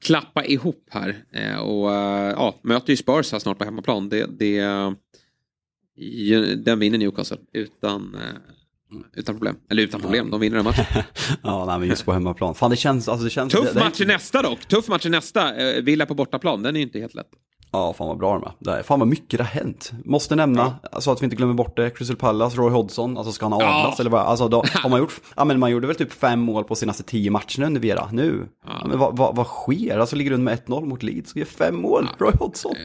klappa ihop här. Eh, och uh, ja, möter ju Spurs här snart på hemmaplan. Det, det, den vinner Newcastle utan, uh, utan problem. Eller utan problem, de vinner den matchen. ja, nej, men just på hemmaplan. Fan, det känns... Alltså, det känns Tuff det, match i nästa dock. Tuff match i nästa. Villa på bortaplan, den är ju inte helt lätt. Ja, fan vad bra de är. Fan vad mycket det har hänt. Måste nämna, ja. så att vi inte glömmer bort det, Crystal Palace, Roy Hodgson, alltså ska han adlas ja. eller vad? Alltså då, har man gjort, ja men man gjorde väl typ fem mål på senaste tio matcherna under Vera, nu. Ja. men vad, vad, vad sker? Alltså ligger under med 1-0 mot Leeds och gör fem mål, Roy Hodgson.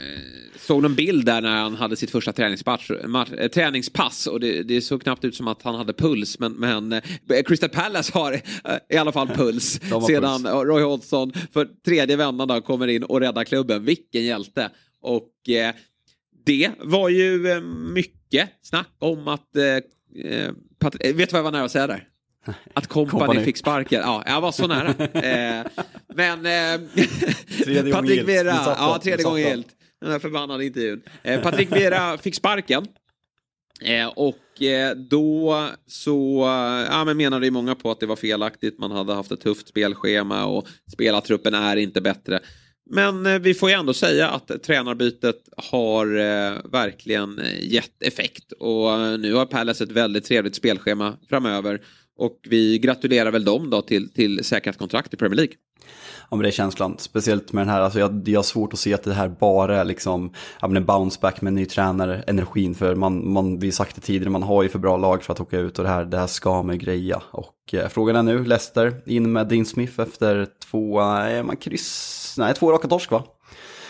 Såg någon bild där när han hade sitt första träningspass, match, äh, träningspass och det, det såg knappt ut som att han hade puls men, men äh, Crystal Palace har äh, i alla fall puls. Sedan puls. Roy Hodgson för tredje vändan då kommer in och räddar klubben. Vilken hjälte! Och eh, det var ju eh, mycket snack om att... Eh, Patrik, vet du vad jag var nära att säga där? Att kompani fick sparken. Ja, jag var så nära. eh, men eh, Patrik Vera, ja tredje gången helt. Den här förbannade intervjun. Eh, Patrik Vera fick sparken. Eh, och eh, då så ja, men menade ju många på att det var felaktigt. Man hade haft ett tufft spelschema och spelartruppen är inte bättre. Men vi får ju ändå säga att tränarbytet har verkligen gett effekt och nu har Palace ett väldigt trevligt spelschema framöver och vi gratulerar väl dem då till, till säkrat kontrakt i Premier League. Ja men det är känslan, speciellt med den här, alltså jag, jag har svårt att se att det här bara är liksom, ja men en bounce back med en ny tränare, energin för man, man, vi har sagt det tidigare, man har ju för bra lag för att åka ut och det här, det här ska man ju greja. Och eh, frågan är nu, Leicester in med Dean Smith efter två, eh, man kryss, nej två raka torsk va?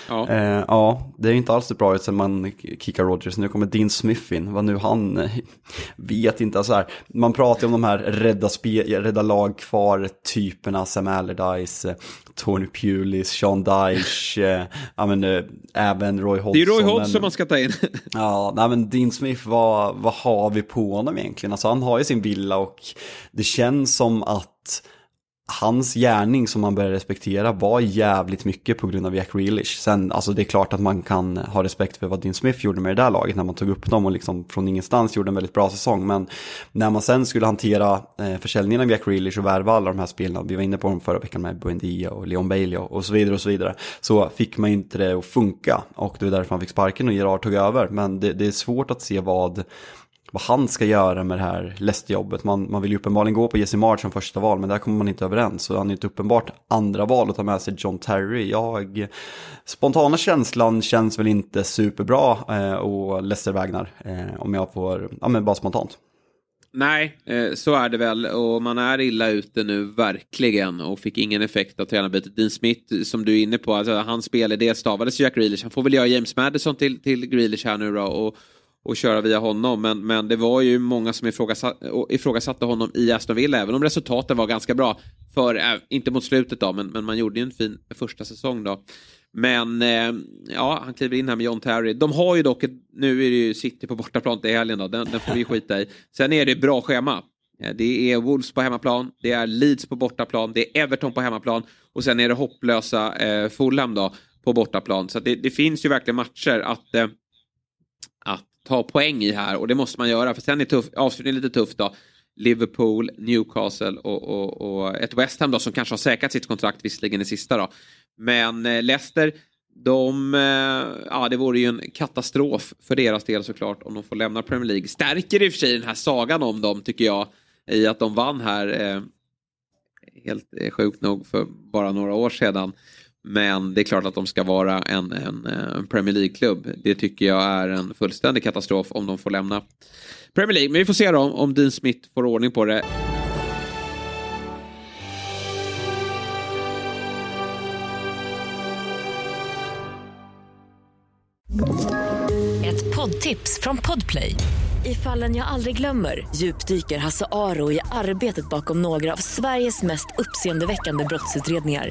Ja. Eh, ja, det är inte alls bra ut sen man kickar Rogers. Nu kommer Dean Smith in, vad nu han vet inte. Alltså här, man pratar ju om de här rädda, spe, rädda lag kvar typerna, Sam Allardyce, Tony Pulis, Sean Dyche, eh, ja, men, eh, även Roy Hodgson. Det är Roy Hodgson man ska ta in. ja, nej, men Dean Smith, vad, vad har vi på honom egentligen? Alltså han har ju sin villa och det känns som att hans gärning som man började respektera var jävligt mycket på grund av Jack Grealish. Sen, alltså det är klart att man kan ha respekt för vad Dean Smith gjorde med det där laget när man tog upp dem och liksom från ingenstans gjorde en väldigt bra säsong. Men när man sen skulle hantera eh, försäljningen av Jack Grealish och värva alla de här spelarna, vi var inne på dem förra veckan med Buendia och Leon Bailey och, så vidare och så vidare, så fick man inte det att funka och det var därför man fick sparken och Gerard tog över. Men det, det är svårt att se vad vad han ska göra med det här Leicester-jobbet. Man, man vill ju uppenbarligen gå på Jesse March som första val, men där kommer man inte överens. Så han är ett uppenbart andra val att ta med sig John Terry. Jag, spontana känslan känns väl inte superbra eh, och Leicester vägnar, eh, om jag får, ja men bara spontant. Nej, eh, så är det väl och man är illa ute nu verkligen och fick ingen effekt av tränarbytet. Dean Smith som du är inne på, alltså, hans spelidé stavades Jack Grealish. Han får väl göra James Madison till, till Grealish här nu då och och köra via honom. Men, men det var ju många som ifrågasatte, ifrågasatte honom i Aston Villa, även om resultaten var ganska bra. För, äh, inte mot slutet då, men, men man gjorde ju en fin första säsong då. Men eh, ja, han kliver in här med John Terry. De har ju dock, ett, nu är det ju City på bortaplan till helgen då, den, den får vi skita i. Sen är det bra schema. Eh, det är Wolves på hemmaplan, det är Leeds på bortaplan, det är Everton på hemmaplan och sen är det hopplösa eh, Fulham då på bortaplan. Så det, det, finns ju verkligen matcher att, eh, att ta poäng i här och det måste man göra för sen är tuff, avslutningen lite tuff då. Liverpool, Newcastle och, och, och, ett West Ham då som kanske har säkrat sitt kontrakt visserligen i sista då. Men eh, Leicester, de, eh, ja det vore ju en katastrof för deras del såklart om de får lämna Premier League. Stärker i och för sig den här sagan om dem tycker jag i att de vann här eh, helt sjukt nog för bara några år sedan. Men det är klart att de ska vara en, en, en Premier League-klubb. Det tycker jag är en fullständig katastrof om de får lämna Premier League. Men vi får se då om Dean Smith får ordning på det. Ett poddtips från Podplay. I fallen jag aldrig glömmer djupdyker Hasse Aro i arbetet bakom några av Sveriges mest uppseendeväckande brottsutredningar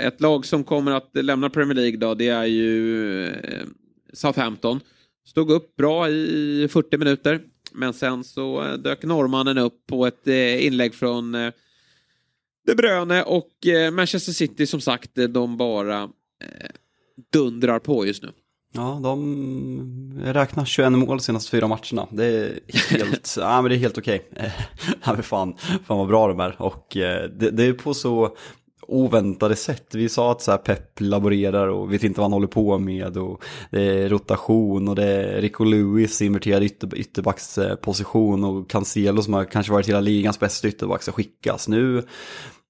Ett lag som kommer att lämna Premier League då, det är ju eh, Southampton. Stod upp bra i 40 minuter. Men sen så eh, dök norrmannen upp på ett eh, inlägg från De Bruyne och Manchester City som sagt, de bara dundrar på just nu. Ja, de räknar 21 mål senaste fyra matcherna. Det är helt, ja, men det är helt okej. Okay. ja, fan, fan vad bra de är. Och det, det är på så oväntade sätt. Vi sa att så här Pep laborerar och vet inte vad han håller på med och det är rotation och det är Rico Lewis inverterad ytter, ytterbacksposition och Cancelo som har kanske varit hela ligans bästa ytterback ska skickas. Nu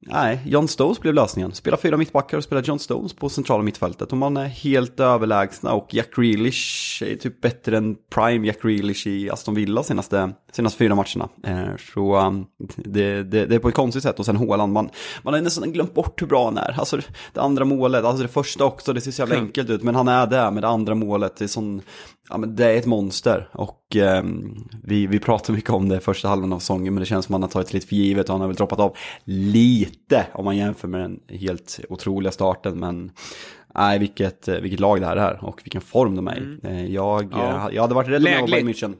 Nej, John Stones blev lösningen. Spela fyra mittbackar och spela John Stones på centrala mittfältet. Och man är helt överlägsna och Jack Grealish är typ bättre än Prime Jack Grealish i Aston Villa senaste, senaste fyra matcherna. Eh, så um, det, det, det, är på ett konstigt sätt. Och sen Håland, man, man har nästan glömt bort hur bra han är. Alltså det andra målet, alltså det första också, det ser så jävla enkelt ut. Men han är där med det andra målet. Det är sån ja, men det är ett monster och eh, vi, vi pratar mycket om det första halvan av säsongen men det känns som att han har tagit lite för givet och han har väl droppat av lite om man jämför med den helt otroliga starten men nej vilket, vilket lag det här är och vilken form de är i. Mm. Eh, jag, ja. jag hade varit rädd om jag var Bayern München.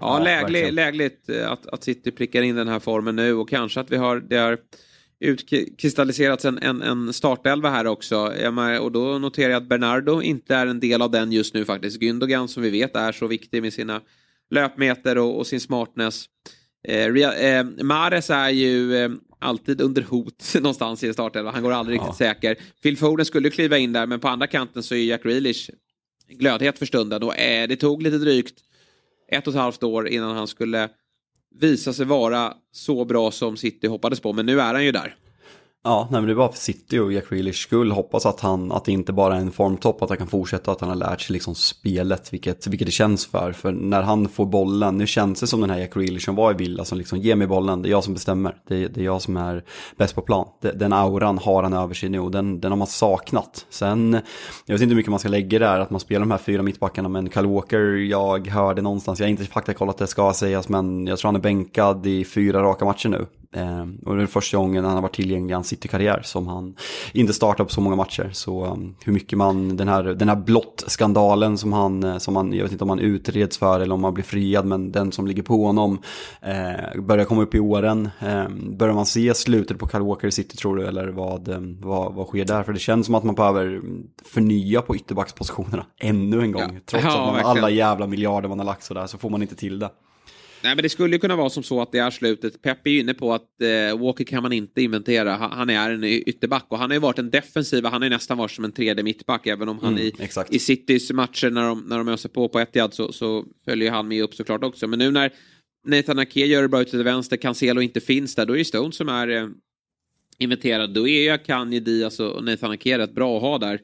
Ja, läglig, lägligt att, att City prickar in den här formen nu och kanske att vi har det är utkristalliserats en, en, en startelva här också. Och då noterar jag att Bernardo inte är en del av den just nu faktiskt. Gündogan som vi vet är så viktig med sina löpmeter och, och sin smartness. Eh, eh, Mares är ju eh, alltid under hot någonstans i startelva. Han går aldrig ja. riktigt säker. Phil Foden skulle kliva in där men på andra kanten så är Jack Grealish glödhet för stunden och eh, det tog lite drygt ett och ett halvt år innan han skulle visa sig vara så bra som City hoppades på. Men nu är han ju där. Ja, nej, men det är bara för City och Jack Grealish skull. Hoppas att, han, att det inte bara är en formtopp, att han kan fortsätta, att han har lärt sig liksom spelet, vilket, vilket det känns för. För när han får bollen, nu känns det som den här Jack Grealish som var i Villa, som liksom ger mig bollen, det är jag som bestämmer. Det, det är jag som är bäst på plan. Den auran har han över sig nu och den, den har man saknat. Sen, jag vet inte hur mycket man ska lägga där, att man spelar de här fyra mittbackarna, men Kyle Walker, jag hörde någonstans, jag har inte faktakollat det ska sägas, men jag tror han är bänkad i fyra raka matcher nu. Eh, och det är första gången han har varit tillgänglig i hans City-karriär som han inte startar på så många matcher. Så um, hur mycket man, den här, den här blott-skandalen som han, eh, som han, jag vet inte om han utreds för eller om han blir friad, men den som ligger på honom eh, börjar komma upp i åren. Eh, börjar man se slutet på Kyle Walker i City tror du, eller vad, eh, vad, vad sker där? För det känns som att man behöver förnya på ytterbackspositionerna ännu en gång. Ja. Trots ja, att man, alla jävla miljarder man har lagt sådär så får man inte till det. Nej, men det skulle ju kunna vara som så att det är slutet. Pep är ju inne på att eh, Walker kan man inte inventera. Han, är en ytterback och han har ju varit en defensiv. Han har ju nästan varit som en tredje mittback. Även om han mm, i, i Citys matcher när de, när de öser på på Etihad så, så följer han med upp såklart också. Men nu när Nathan Ake gör det bra ute till vänster, Cancelo inte finns där, då är det Stone som är eh, inventerad. Då är ju Akanji, Diaz och Nathan Ake rätt bra att ha där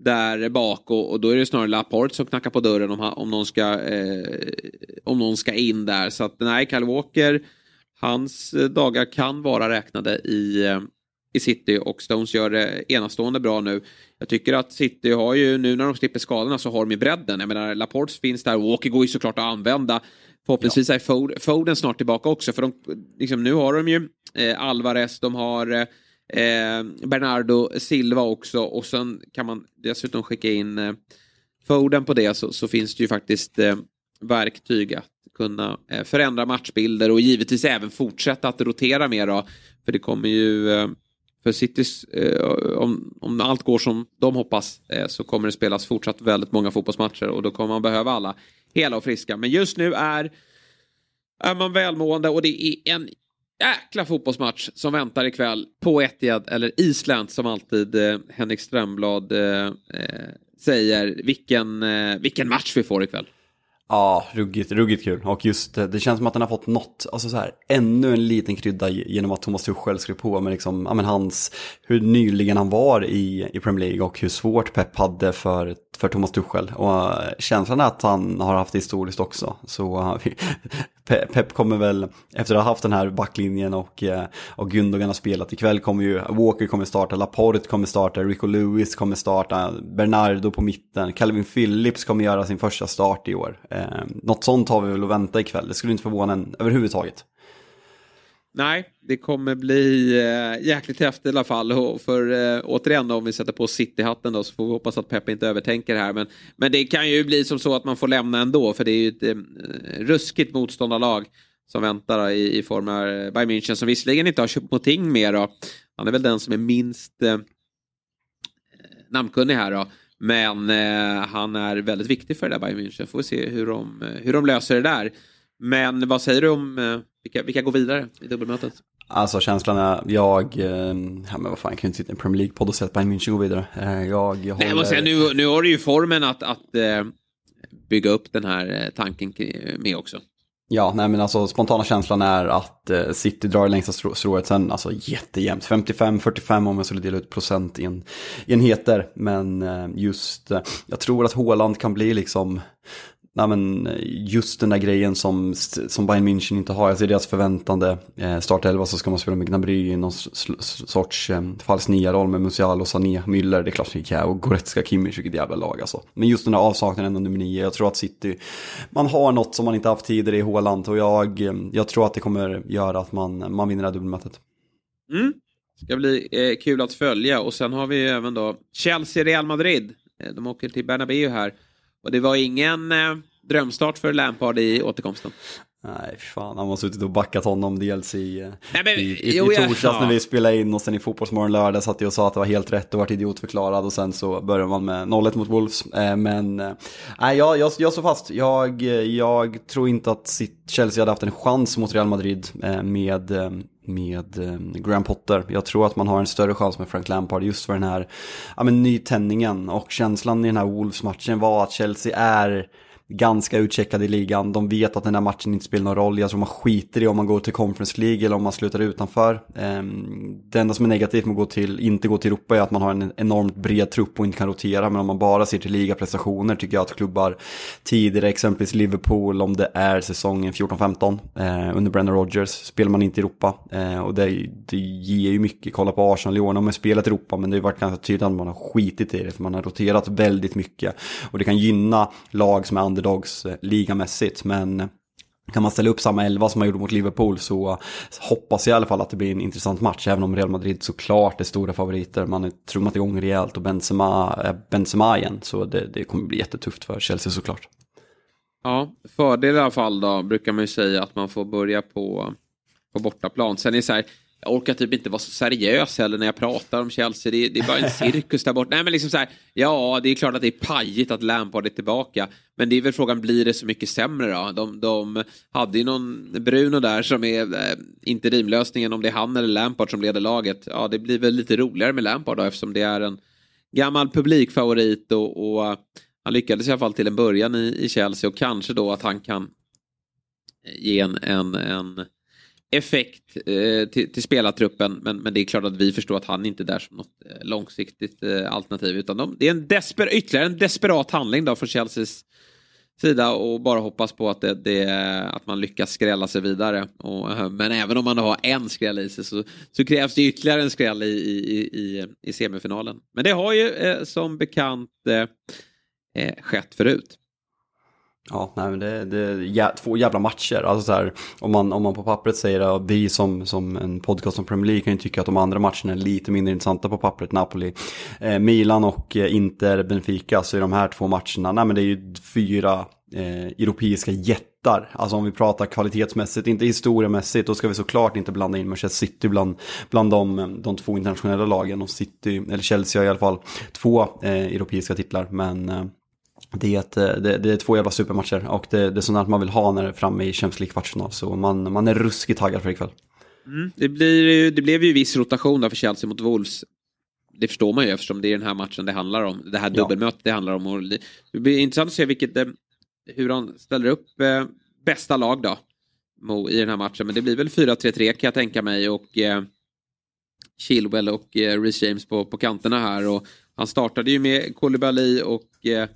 där bak och, och, då är det snarare Laporte som knackar på dörren om, om, någon ska, eh, om någon ska in där. Så att nej, Kyle Walker, hans dagar kan vara räknade i, eh, i City och Stones gör det enastående bra nu. Jag tycker att City har ju, nu när de slipper skadorna så har de ju bredden. Jag menar, Laporte finns där, Walker går ju såklart att använda. Förhoppningsvis ja. är Foden snart tillbaka också för de, liksom, nu har de ju eh, Alvarez, de har eh, Eh, Bernardo Silva också och sen kan man dessutom skicka in eh, Foden på det så, så, finns det ju faktiskt eh, verktyg att kunna eh, förändra matchbilder och givetvis även fortsätta att rotera mer då. För det kommer ju eh, för Citys, eh, om, om allt går som de hoppas eh, så kommer det spelas fortsatt väldigt många fotbollsmatcher och då kommer man behöva alla hela och friska. Men just nu är är man välmående och det är en jäkla fotbollsmatch som väntar ikväll på Etihad eller Island som alltid eh, Henrik Strömblad eh, eh säger. Vilken, eh, vilken match vi får ikväll. Ja, ruggigt, ruggigt kul. Och just eh, det känns som att den har fått något, alltså så här, ännu en liten krydda genom att Thomas Tuchel skrev på med liksom, ja men hans, hur nyligen han var i, i Premier League och hur svårt Pep hade för, för Thomas Tuchel. Och eh, känslan är att han har haft det historiskt också. Så Pep kommer väl, efter att ha haft den här backlinjen och, eh, och Gundogan har spelat ikväll kommer ju, Walker kommer starta, Laporte kommer starta, Rico Lewis kommer starta, Bernardo på mitten, Calvin Phillips kommer göra sin första start i år. Eh, något sånt har vi väl att vänta ikväll, det skulle inte förvåna en överhuvudtaget. Nej, det kommer bli eh, jäkligt häftigt i alla fall. Och för eh, återigen då, om vi sätter på City-hatten då så får vi hoppas att Pep inte övertänker här. Men, men det kan ju bli som så att man får lämna ändå för det är ju ett eh, ruskigt motståndarlag som väntar i, i form av eh, Bayern München som visserligen inte har köpt någonting mer då. Han är väl den som är minst eh, namnkunnig här då. Men eh, han är väldigt viktig för det där Bayern München. Får vi se hur de, eh, hur de löser det där. Men vad säger du om vilka, vilka går vidare i dubbelmötet? Alltså känslan är, jag, eh, ja men vad fan, jag kan ju inte sitta i en Premier League-podd och säga att Bayern München går vidare. Eh, jag, jag Nej, håller... säga, nu, nu har du ju formen att, att äh, bygga upp den här tanken med också. Ja, nej men alltså spontana känslan är att eh, City drar längsta strået sen, alltså jättejämnt. 55-45 om jag skulle dela ut procent i en, enheter. Men eh, just, eh, jag tror att Håland kan bli liksom nej men, just den där grejen som, som Bayern München inte har. Alltså i deras förväntande eh, startelva så ska man spela med Gnabry i någon sorts eh, falsk nia-roll med Musial och Sané, Müller, det är klart det är och Goretzka, Kimmich, vilket jävla lag alltså. Men just den där avsaknaden av nummer nio, jag tror att City, man har något som man inte haft tidigare i Håland och jag, eh, jag tror att det kommer göra att man, man vinner det här dubbelmötet. Mm. Ska bli eh, kul att följa och sen har vi även då Chelsea-Real Madrid. Eh, de åker till Bernabéu här. Och det var ingen eh, drömstart för Lampard i återkomsten. Nej, fan, han har suttit och backat honom dels i, Nej, men, i, i, jo, i torsdags ja. när vi spelade in och sen i Fotbollsmorgon lördag satt jag och sa att det var helt rätt och vart idiotförklarad och sen så började man med 0-1 mot Wolves. Eh, men eh, nej, jag, jag, jag står fast. Jag, jag tror inte att Chelsea hade haft en chans mot Real Madrid eh, med med eh, Graham Potter. Jag tror att man har en större chans med Frank Lampard just för den här ja, men, nytändningen och känslan i den här Wolves-matchen var att Chelsea är ganska utcheckade i ligan. De vet att den här matchen inte spelar någon roll. Jag tror man skiter i om man går till Conference League eller om man slutar utanför. Ehm, det enda som är negativt med att gå till, inte gå till Europa är att man har en enormt bred trupp och inte kan rotera. Men om man bara ser till ligaprestationer tycker jag att klubbar tidigare, exempelvis Liverpool, om det är säsongen 14-15 eh, under Brennan Rodgers, spelar man inte i Europa. Eh, och det, det ger ju mycket, kolla på Arsenal i år, de har spelat i Europa men det har varit ganska tydligt att man har skitit i det för man har roterat väldigt mycket. Och det kan gynna lag som är underdogs ligamässigt men kan man ställa upp samma elva som man gjorde mot Liverpool så hoppas jag i alla fall att det blir en intressant match. Även om Real Madrid såklart är stora favoriter. Man har trummat igång rejält och Benzema, Benzema igen. Så det, det kommer bli jättetufft för Chelsea såklart. Ja, fördel i alla fall då brukar man ju säga att man får börja på, på bortaplan. Sen är det så här, jag orkar typ inte vara så seriös heller när jag pratar om Chelsea. Det, det är bara en cirkus där borta. Nej men liksom så här, ja det är klart att det är pajigt att Lampard är tillbaka. Men det är väl frågan, blir det så mycket sämre då? De, de hade ju någon Bruno där som är eh, interimlösningen om det är han eller Lampard som leder laget. Ja det blir väl lite roligare med Lampard då eftersom det är en gammal publikfavorit och, och eh, han lyckades i alla fall till en början i, i Chelsea och kanske då att han kan ge en, en, en effekt eh, till, till spelartruppen. Men, men det är klart att vi förstår att han inte är där som något eh, långsiktigt eh, alternativ. Utan de, det är en desper, ytterligare en desperat handling då från Chelseas sida och bara hoppas på att, det, det, att man lyckas skrälla sig vidare. Och, eh, men även om man har en skräll i sig så, så krävs det ytterligare en skräll i, i, i, i semifinalen. Men det har ju eh, som bekant eh, eh skett förut. Ja, nej, men det, det är jä två jävla matcher. Alltså så här, om, man, om man på pappret säger att vi som, som en podcast som Premier League kan ju tycka att de andra matcherna är lite mindre intressanta på pappret. Napoli, eh, Milan och eh, Inter, Benfica. Så är de här två matcherna, nej men det är ju fyra eh, europeiska jättar. Alltså om vi pratar kvalitetsmässigt, inte historiemässigt, då ska vi såklart inte blanda in Manchester City bland, bland de, de två internationella lagen. Och City, eller Chelsea har i alla fall två eh, europeiska titlar. Men eh, det är, ett, det, det, är två jävla supermatcher och det, det är sånt man vill ha när det är framme i Champions League-kvartsfinal. Så man, man är ruskigt taggad för ikväll. Mm, det, blir, det blev ju viss rotation där för Chelsea mot Wolves. Det förstår man ju eftersom det är den här matchen det handlar om. Det här dubbelmötet det handlar om. Och det blir intressant att se vilket, eh, hur han ställer upp eh, bästa lag då. I den här matchen. Men det blir väl 4-3-3 kan jag tänka mig. Och eh, Chilwell och eh, Reece James på, på kanterna här. Och han startade ju med Koulibaly och eh,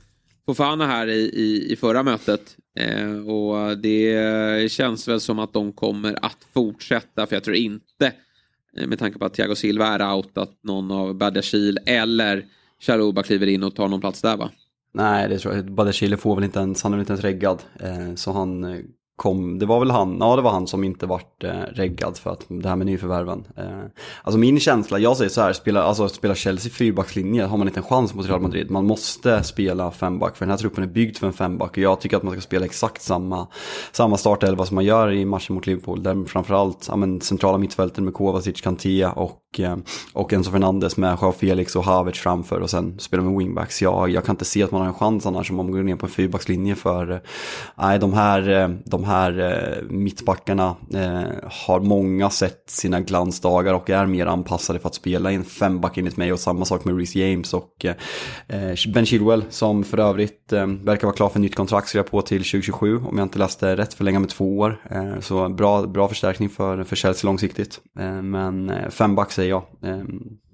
Fofana här i, i, i förra mötet. Eh, och det känns väl som att de kommer att fortsätta för jag tror inte eh, med tanke på att Thiago Silva är out att någon av Badiashil eller Chaluba kliver in och tar någon plats där va? Nej, det tror jag. Badiashile får väl inte ens, han är väl inte ens reggad. Eh, så han eh, kom, det var väl han, ja det var han som inte vart eh, reggad för att det här med nyförvärven. Eh, alltså min känsla, jag säger så här, spela, alltså spela Chelsea fyrbackslinje har man inte en chans mot Real Madrid. Man måste spela femback för den här truppen är byggd för en femback och jag tycker att man ska spela exakt samma, samma startelva som man gör i matchen mot Liverpool. Där framförallt ja, men, centrala mittfälten med Kovacic, Kanté och, eh, och Enzo Fernandes med Joao Felix och Havertz framför och sen spela med wingbacks. Ja, jag kan inte se att man har en chans annars om man går ner på en fyrbackslinje för eh, de här, eh, de de här eh, mittbackarna eh, har många sett sina glansdagar och är mer anpassade för att spela i en femback enligt mig och samma sak med Reece James och eh, eh Ben Chilwell som för övrigt eh, verkar vara klar för nytt kontrakt skriva på till 2027 om jag inte läste rätt förlänga med två år. Eh, så bra, bra förstärkning för, för Chelsea långsiktigt. Eh, men eh, femback säger jag, eh,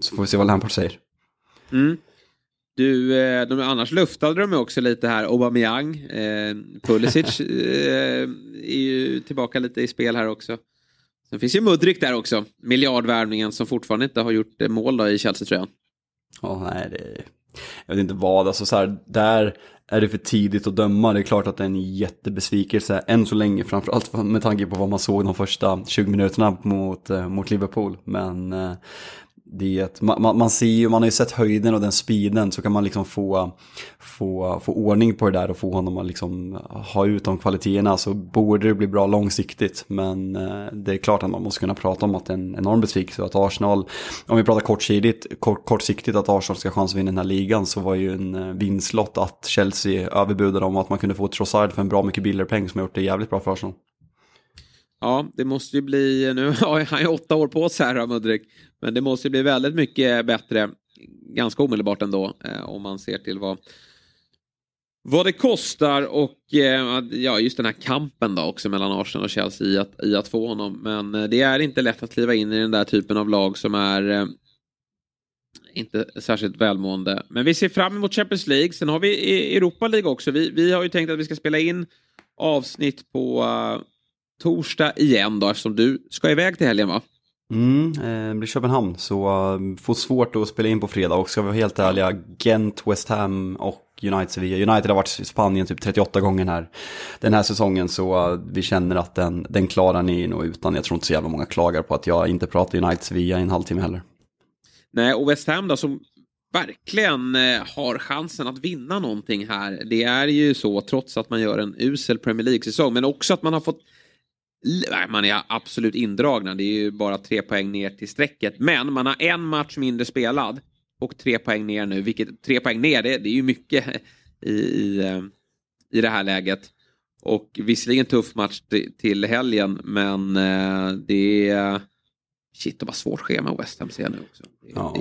så får vi se vad Lampard säger. Mm. Du, eh, de, annars luftade de också lite här, Aubameyang, eh, Pulisic eh, är ju tillbaka lite i spel här också. Sen finns ju Mudrik där också, miljardvärvningen som fortfarande inte har gjort mål då i Chelsea-tröjan. Nej, det, jag vet inte vad, alltså så här, där är det för tidigt att döma. Det är klart att det är en jättebesvikelse än så länge, framförallt med tanke på vad man såg de första 20 minuterna mot, eh, mot Liverpool. Men eh, det, man, man ser ju, man har ju sett höjden och den speeden så kan man liksom få, få, få ordning på det där och få honom att liksom ha ut de kvaliteterna så borde det bli bra långsiktigt. Men eh, det är klart att man måste kunna prata om att det är en enorm besvikelse att Arsenal, om vi pratar kortsiktigt, kort, kortsiktigt att Arsenal ska chans att vinna den här ligan så var ju en eh, vinstlott att Chelsea överbudade om att man kunde få Trossard för en bra mycket billigare peng som har gjort det jävligt bra för Arsenal. Ja, det måste ju bli, nu har han ju åtta år på sig här Mudrik, men det måste ju bli väldigt mycket bättre ganska omedelbart ändå eh, om man ser till vad vad det kostar och eh, ja, just den här kampen då också mellan Arsenal och Chelsea i att, i att få honom. Men eh, det är inte lätt att kliva in i den där typen av lag som är eh, inte särskilt välmående. Men vi ser fram emot Champions League. Sen har vi e- Europa League också. Vi, vi har ju tänkt att vi ska spela in avsnitt på eh, torsdag igen då eftersom du ska iväg till helgen va? Mm, eh, det blir Köpenhamn så uh, får svårt att spela in på fredag och ska vi vara helt ärliga, Gent, West Ham och United Sevilla. United har varit i Spanien typ 38 gånger här, den här säsongen så uh, vi känner att den, den klarar ni nog utan. Jag tror inte så jävla många klagar på att jag inte pratar United Sevilla i en halvtimme heller. Nej, och West Ham då som verkligen eh, har chansen att vinna någonting här. Det är ju så trots att man gör en usel Premier League-säsong men också att man har fått man är absolut indragna. Det är ju bara tre poäng ner till strecket. Men man har en match mindre spelad och tre poäng ner nu. Vilket tre poäng ner, det, det är ju mycket i, i, eh, i det här läget. Och visserligen tuff match till helgen, men eh, det är... Shit, de har svårt schema West Ham ser jag nu också. Det, ja.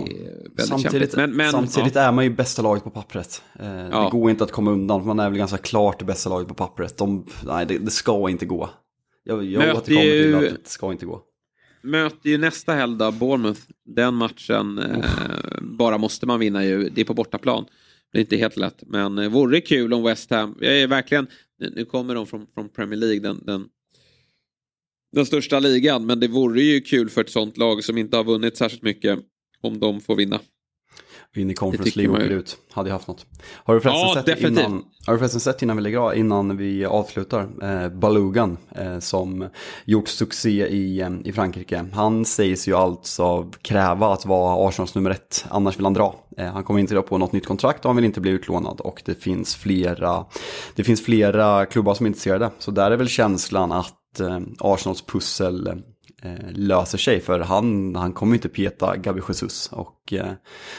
det samtidigt men, men, samtidigt ja. är man ju bästa laget på pappret. Eh, ja. Det går inte att komma undan, man är väl ganska klart det bästa laget på pappret. De, nej, det, det ska inte gå. Jag, jag återkommer ju, till att det ska inte gå. Möter ju nästa helg då, Bournemouth. Den matchen eh, bara måste man vinna ju. Det är på bortaplan. Det är inte helt lätt. Men eh, vore kul om West Ham, jag är verkligen, nu kommer de från, från Premier League, den, den, den största ligan. Men det vore ju kul för ett sånt lag som inte har vunnit särskilt mycket om de får vinna in i Conference League och åker ut. Hade jag haft något. Har du förresten, ja, sett, innan, har du förresten sett innan vi lägger av, innan vi avslutar, eh, Balugan eh, som gjort succé i, eh, i Frankrike. Han sägs ju alltså kräva att vara Arsenals nummer ett, annars vill han dra. Eh, han kommer inte på något nytt kontrakt och han vill inte bli utlånad och det finns flera, det finns flera klubbar som är intresserade. Så där är väl känslan att eh, Arsenals pussel Eh, löser sig. För han, han kommer inte peta Gabi Jesus. Och eh,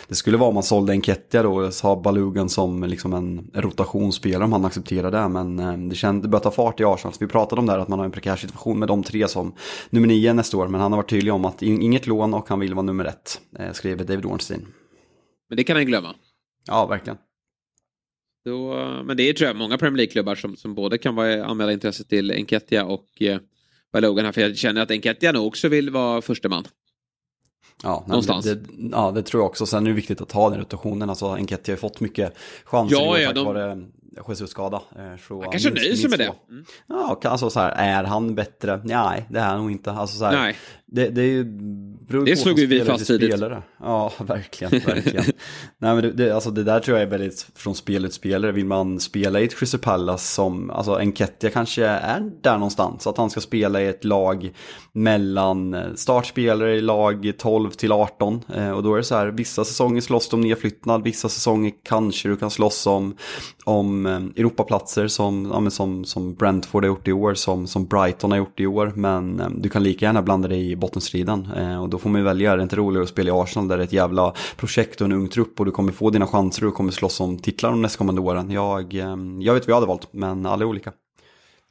det skulle vara om man sålde Enketia då och sa Balugan som liksom en rotationsspelare om han accepterar det. Men eh, det, känd, det börjar ta fart i Arsenal. Så vi pratade om det här att man har en prekär situation med de tre som nummer nio nästa år. Men han har varit tydlig om att inget lån och han vill vara nummer ett. Eh, skrev David Ornstein. Men det kan han glömma. Ja, verkligen. Då, men det är tror jag många Premier League-klubbar som, som både kan vara anmäla intresse till Enketia och eh, Balogan här för jag känner att Enketia nog också vill vara första man. Ja, Någonstans. Det, ja, det tror jag också. Sen är det viktigt att ha den rotationen. Alltså Enketia har fått mycket chanser ja, ja, tack de... vare Jesus-skada. Eh, han kanske nöjer sig med det. Mm. Ja, alltså så här, är han bättre? Nej, det är han nog inte. Alltså så här, Nej. Det, det är ju det slog ju vi fast tidigt. Spelare. Ja, verkligen. verkligen. Nej, men det, det, alltså det där tror jag är väldigt från spelet spelare. Vill man spela i ett Crystal Palace som, alltså Enketia kanske är där någonstans. Att han ska spela i ett lag mellan eh, startspelare i lag 12 till 18. Eh, och då är det så här, vissa säsonger slåss de nedflyttnad, vissa säsonger kanske du kan slåss om, om eh, Europaplatser som, ja, som, som Brentford har gjort i år, som, som Brighton har gjort i år. Men du kan lika gärna blanda dig i bottenstriden. och då får man ju välja, det är inte roligare att spela i Arsenal där det är ett jävla projekt och en ung trupp och du kommer få dina chanser och du kommer slåss om titlar de nästkommande åren. Jag, ehm, jag vet vad jag hade valt, men alla är olika.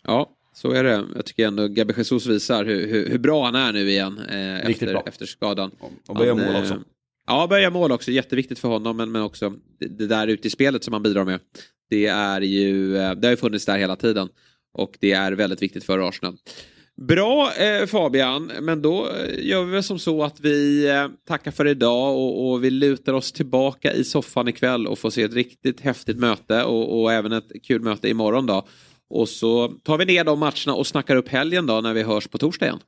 Ja, så är det. Jag tycker ändå Gabi Jesus visar hur, hur, hur bra han är nu igen eh, efter, efter skadan. Och börjar mål också. Eh, ja, börjar mål också. Jätteviktigt för honom, men, men också det, det där ute i spelet som han bidrar med. Det är ju, eh, det har ju funnits där hela tiden. Och det är väldigt viktigt för Arsenal. Bra eh, Fabian, men då eh, gör vi väl som så att vi eh, tackar för idag och, och vi lutar oss tillbaka i soffan ikväll och får se ett riktigt häftigt möte och, och, även ett kul möte imorgon då. Och så tar vi ner de matcherna och snackar upp helgen då när vi hörs på torsdag igen.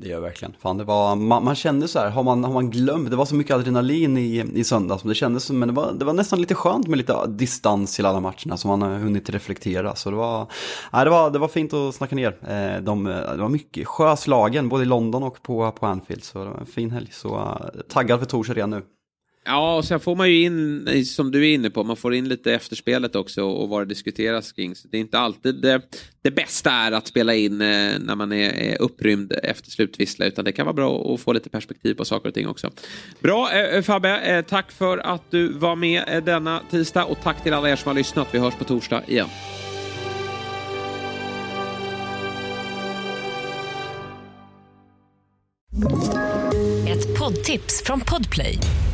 Det gör verkligen. Fan, det var, man, man, kände så här, har man, har man glömt, det var så mycket adrenalin i, i söndags, men det kändes som, men det var, det var nästan lite skönt med lite distans till alla matcherna så man har hunnit reflektera. Så det var, nej, det var, det var fint att snacka ner. Eh, de, det var mycket sjöslagen, både i London och på, på Anfield, så det var en fin helg. Så eh, taggad för torsdag redan nu. Ja, och sen får man ju in, som du är inne på, man får in lite efterspelet också och vad det diskuteras kring. Så det är inte alltid det, det bästa är att spela in eh, när man är, är upprymd efter slutvissla, utan det kan vara bra att få lite perspektiv på saker och ting också. Bra eh, eh Fabbe, eh, tack för att du var med eh, denna tisdag och tack till alla er som har lyssnat. Vi hörs på torsdag igen. Ett poddtips från Podplay.